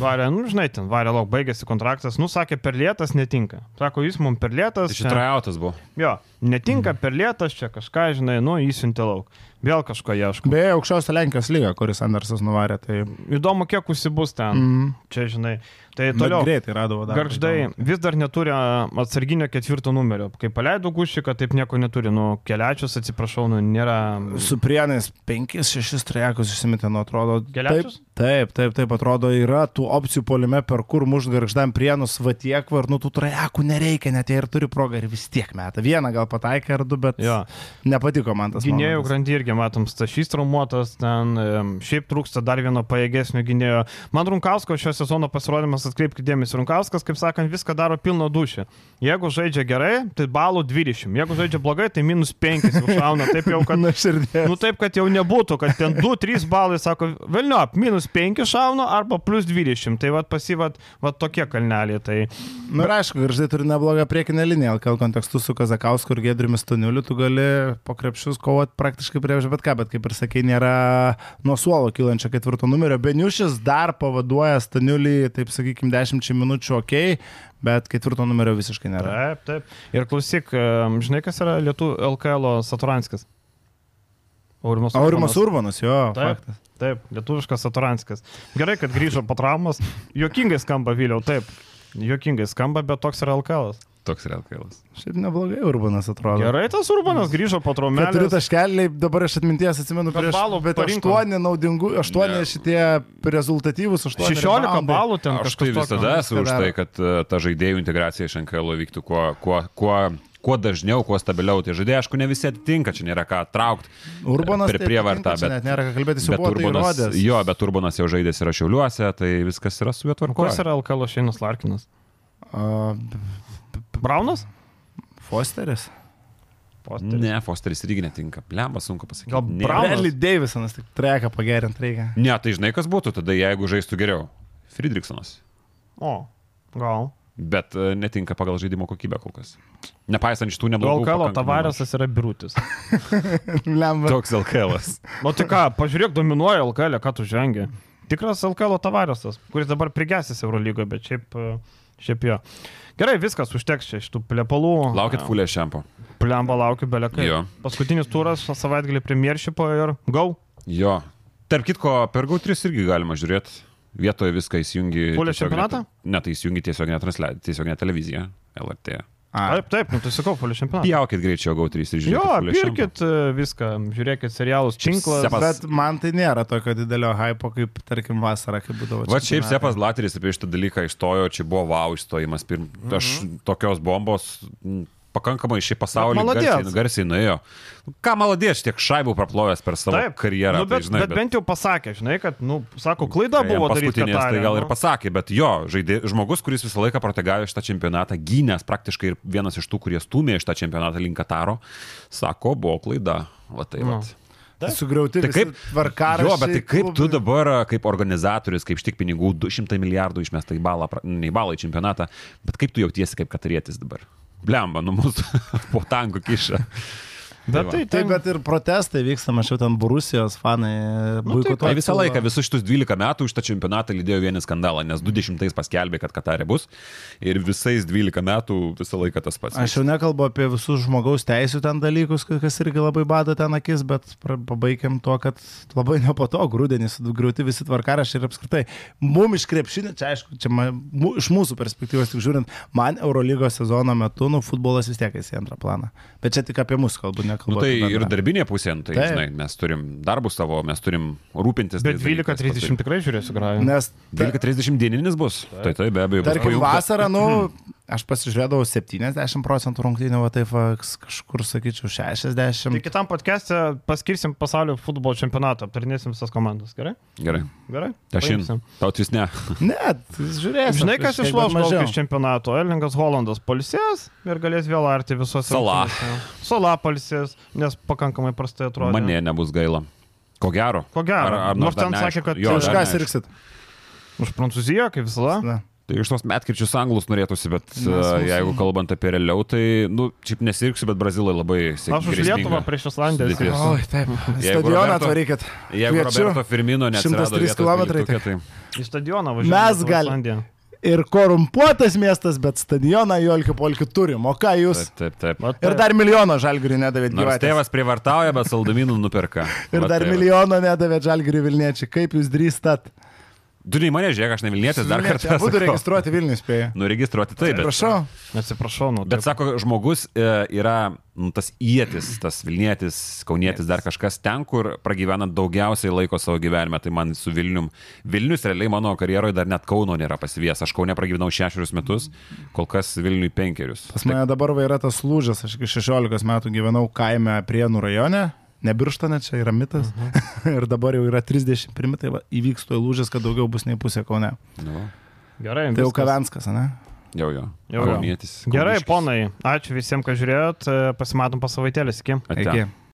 Varė, nu, žinai, ten varė lauk, baigėsi kontraktas. Nu, sakė, per lėtas netinka. Sako, jis mums per lėtas. Tai šis trajautas buvo. Jo, netinka per lėtas, čia kažką, žinai, nu, įsiuntė lauk. Vėl kažko ieško. Beje, aukščiausia Lenkijos lyga, kuris Andersas nuvarė, tai Įdomu, kiek užsibus ten. mm, Čia, žinai. Tai toliau. toliau. Greitai radau dar. Garždai vis dar neturi atsarginio ketvirto numerio. Kai paleido gušiką, taip nieko neturi. Nu, keliačius, atsiprašau, nu, nėra. Su prienais 5-6 trajekus išsimitė, nu atrodo. Taip, Keliačius? taip, taip, taip, atrodo, yra tų opcijų polime, per kur mušt garždam prienus vatiek, ir nu tų trajekų nereikia, net jie ir turi progą ir vis tiek metą. Vieną gal pataikė ar du, bet Jo, nepatiko man tas. gynėjų grandį irgi matom, Stašys traumuotas, ten šiaip trūksta dar vieno pajėgesnio gynėjo. Man Runkausko šio sezono pasirodymas, atkreipkite dėmesį, Runkauskas, kaip sakant, viską daro pilno dušį. Jeigu žaidžia gerai, tai balų 20, jeigu žaidžia blogai, tai minus 5 užšauna, taip jau, kad... [LAUGHS] Na širdė. Nu taip, kad jau nebūtų, kad ten 2-3 balai, sako, Vilniop, minus 5 šauna arba plus 20. Tai vad pasivat, vad tokie kalneliai. Tai Na ir aišku, garžai turi neblogą priekinę liniją, LKL kontekstu su Kazakausku ir Gedriumi Staniuliu, tu gali po krepšius kovoti praktiškai prieš bet ką, bet kaip ir sakai, nėra nuo suolo kylančio ketvirto numerio. Beniušis dar pavaduoja Staniulį, taip sakykime, 10 minučių ok, bet ketvirto numerio visiškai nėra. Taip, taip. Ir klausyk, žinai, kas yra Lietuvių LKL Saturanskis? Aurimas Aurimas Urbanas, jo, Taip, faktas. taip, lietuviškas Saturanskis. Gerai, kad grįžo po traumos. Jokingai skamba vėliau, taip. Jokingai skamba, bet toks yra LKL. Toks LKL. Šiaip neblogai Urbanas atrodo. Gerai, tas Urbanas grįžo po Keturi traumos. taškeliai, dabar aš atminties atsimenu prieš balų bet parinko. aštuoni naudingų, aštuoni Ne. šitie rezultatyvus, aštuoni. 16 reboundai. balų ten Aš kažkas tai visada esu už tai, kad e, ta žaidėjų integracija iš NKL vyktų kuo, kuo, kuo, kuo dažniau, kuo stabiliau. Tai žaidėjai, aišku, ne visi atitinka, čia nėra ką traukti. Urbanas per tai prievartą, bet- net nėra ką kalbėti, su tai Urbanas, įrodęs. jo, bet Urbanas jau žaidėsi yra šiauliuose, tai viskas yra su juo tvarkoje. yra LKL Šeinas Larkinas? A, Braunas? Fosteris. Posteris. Ne, Fosteris irgi netinka. Lemba, sunku pasakyti. Gal? Bradley Davisonas tik treką pagerinti reikia. Ne, tai žinai, kas būtų tada, jeigu žaistų geriau. Friedrichsonas. O, gal. Bet e, netinka pagal žaidimo kokybę kol kas. Nepaisant šitų neblogų. Pakankamai Tavarėsas yra birutis. [LAUGHS] Lemba. Toks LKL. Nu tai ką, pažiūrėk, dominuoja LKL, ką tu žengi. Tikras LKL Tavarėsas, kuris dabar prigesęs Eurolygoje, bet šiaip, e, šiaip jo. Gerai, viskas užteks čia šitų plepalų. Laukit fulė šempo. Plemba laukiu belekai. Jo. Paskutinis turas savaitgalį premjeršypo ir go. Jo. Tarp kitko, per GAU3 irgi galima žiūrėti. Vietoje viską įsijungi. Tiesioginę- čempionatą? Ne, tai įsijungi tiesioginę transliaciją, tiesioginę televiziją. LRT. A, Taip, taip, nu tai sakau, folio čempionatą. Pjaukit greičiau GAU3 ir žiūrėkit. Jo, pirkit e, viską, žiūrėkit serialus, tinklas. Sepas- Bet man tai nėra tokio didelio hypo, kaip, tarkim, vasarą, kai būdavo. Va šiaip. Sepas Lateris apie šitą dalyką išstojo, čia buvo wow išstojimas. Pirm... Aš tokios bombos pakankamai šį pasaulį Bet garsiai, garsiai nuėjo. Ką maladės, tiek šaibų praplovęs per savo Taip, karjerą. Nu, bet, tai, žinai, bet bent jau pasakė, žinai, kad, nu, sako, klaida jam buvo daryti. tai gal ir nu. pasakė, bet jo, žaidė, žmogus, kuris visą laiką protegavo šitą čempionatą, gynęs praktiškai ir vienas iš tų, kurie stumė šitą čempionatą link Kataro, sako, buvo klaida. Va tai Nu. va. Tai sugriauti Tai kaip, tvarkaraščiai. jo, bet tai kaip tu klubai. dabar, kaip organizatorius, kaip štik pinigų, 200 milijardų išmesta į balą, ne į balą į čempionatą, bet kaip tu jautiesi kaip katarietis dabar? Blemba, nu mūsų [LAUGHS] po tankų kiša. Bet va. tai, tai, bet ir protestai vyksta, mačiau ten Borusijos fanai Nu, tai. Tai visą laiką, visus šitus 12 metų už tą čempionatą lydėjo vieną skandalą, nes 20 paskelbė, kad Katarė bus ir visais 12 metų visą laiką tas pats. Aš jau nekalbu apie visus žmogaus teisų ten dalykus, kas irgi labai bado ten akis, bet pabaigiam tuo, kad labai nepatogu, rudenį sugriauti visi tvarkarašiai ir apskritai. Mum iš krepšinio, čia aišku, čia ma, mu, iš mūsų perspektyvos tik žiūrint, man Eurolygos sezono metu, nu, futbolas vis tiek eis į antrą planą. Bet čia tik apie mus kalbu, nekalbu. Nu, tai ir darbinė pusė, nu, tai Taip. žinai, mes turim darbus savo, mes turim rūpintis. bet tais dalykais, 12.30 tikrai žiūrėsiu grajų. Nes, ta, 12.30 dieninis bus. Tai tai be abejo tarkim, vasarą, nu, [CLEARS THROAT] aš pasižiūrėdavau 70 procentų rungtynių, o taip kažkur sakyčiau 60. Tai kitam podcast'e paskirsim pasaulio futbolo čempionatą, aptarinėsim visas komandas, gerai? Gerai. Gerai. Aš paimsim. Tau vis ne. [LAUGHS] Ne, žiūrėsim. Žinai, kas išloš mažiau. iš čempionato? Elningas Holandas palsės ir galės vėl arti visose. Salah. rungtynėse. Sala palsės, nes pakankamai prastai atrodo. Mane nebus gaila. Ko gero. Ko gero. nors Nors dar ten sakė, kad- Jo, už ką sirgsit? Už Prancūziją, kaip visada. Tai iš tos metkirčius anglus norėtųsi, bet Mes jeigu kalbant apie realiau, tai, nu, šiaip nesirgsiu, bet brazilai labai Aš už. Lietuvą prieš Islandiją. Oi, taip. Stadioną atvarykit. Jeigu Kviečiu. Roberto Firmino neatsirado 103 vietos kilometrai dvyliktuke, tai Į stadioną važiuoju. Mes gal- Ir korumpuotas miestas, bet stadioną Jolkių Polkių turim. O ką jūs? taip, taip, taip. Ir dar milijono žalgirių nedavėt gyvatės. tėvas privartauja, bet saldumynų nuperka. [LAUGHS] Ir dar tai milijono nedavėt žalgirių Vilniečiai. Kaip jūs drįstat? Tu nei mane žiūrėk, aš ne Vilnietis dar kartą. Būtų registruoti Vilnius, spėjau. Nu, registruoti taip, bet, Prašau. Atsiprašau, nu. bet taip. sako, žmogus e, yra nu, tas įėtis, tas Vilnietis, Kaunietis, dar kažkas ten, kur pragyvena daugiausiai laiko savo gyvenime, tai man su Vilnium. Vilnius realiai mano karjeroje dar net Kauno nėra pasivės. Aš Kaune pragyvenau šešerius metus, kol kas Vilniui penkerius. Pas mane dabar yra tas lūžis. Aš iki 16 metų gyvenau kaime Prienų rajone. Nebirštone, čia yra mitas. [LAUGHS] ir dabar jau yra 30 primitai, va, įvyks to lūžis, kad daugiau bus nei pusė kaune. Nu, Gerai, Tai jau viskas. Kavenskas, ne? jau jo. Jau jo. Kaunietis, Gerai, ponai, ačiū visiems, kad žiūrėjot, pasimatom po savaitėlės, iki. Ate. Iki.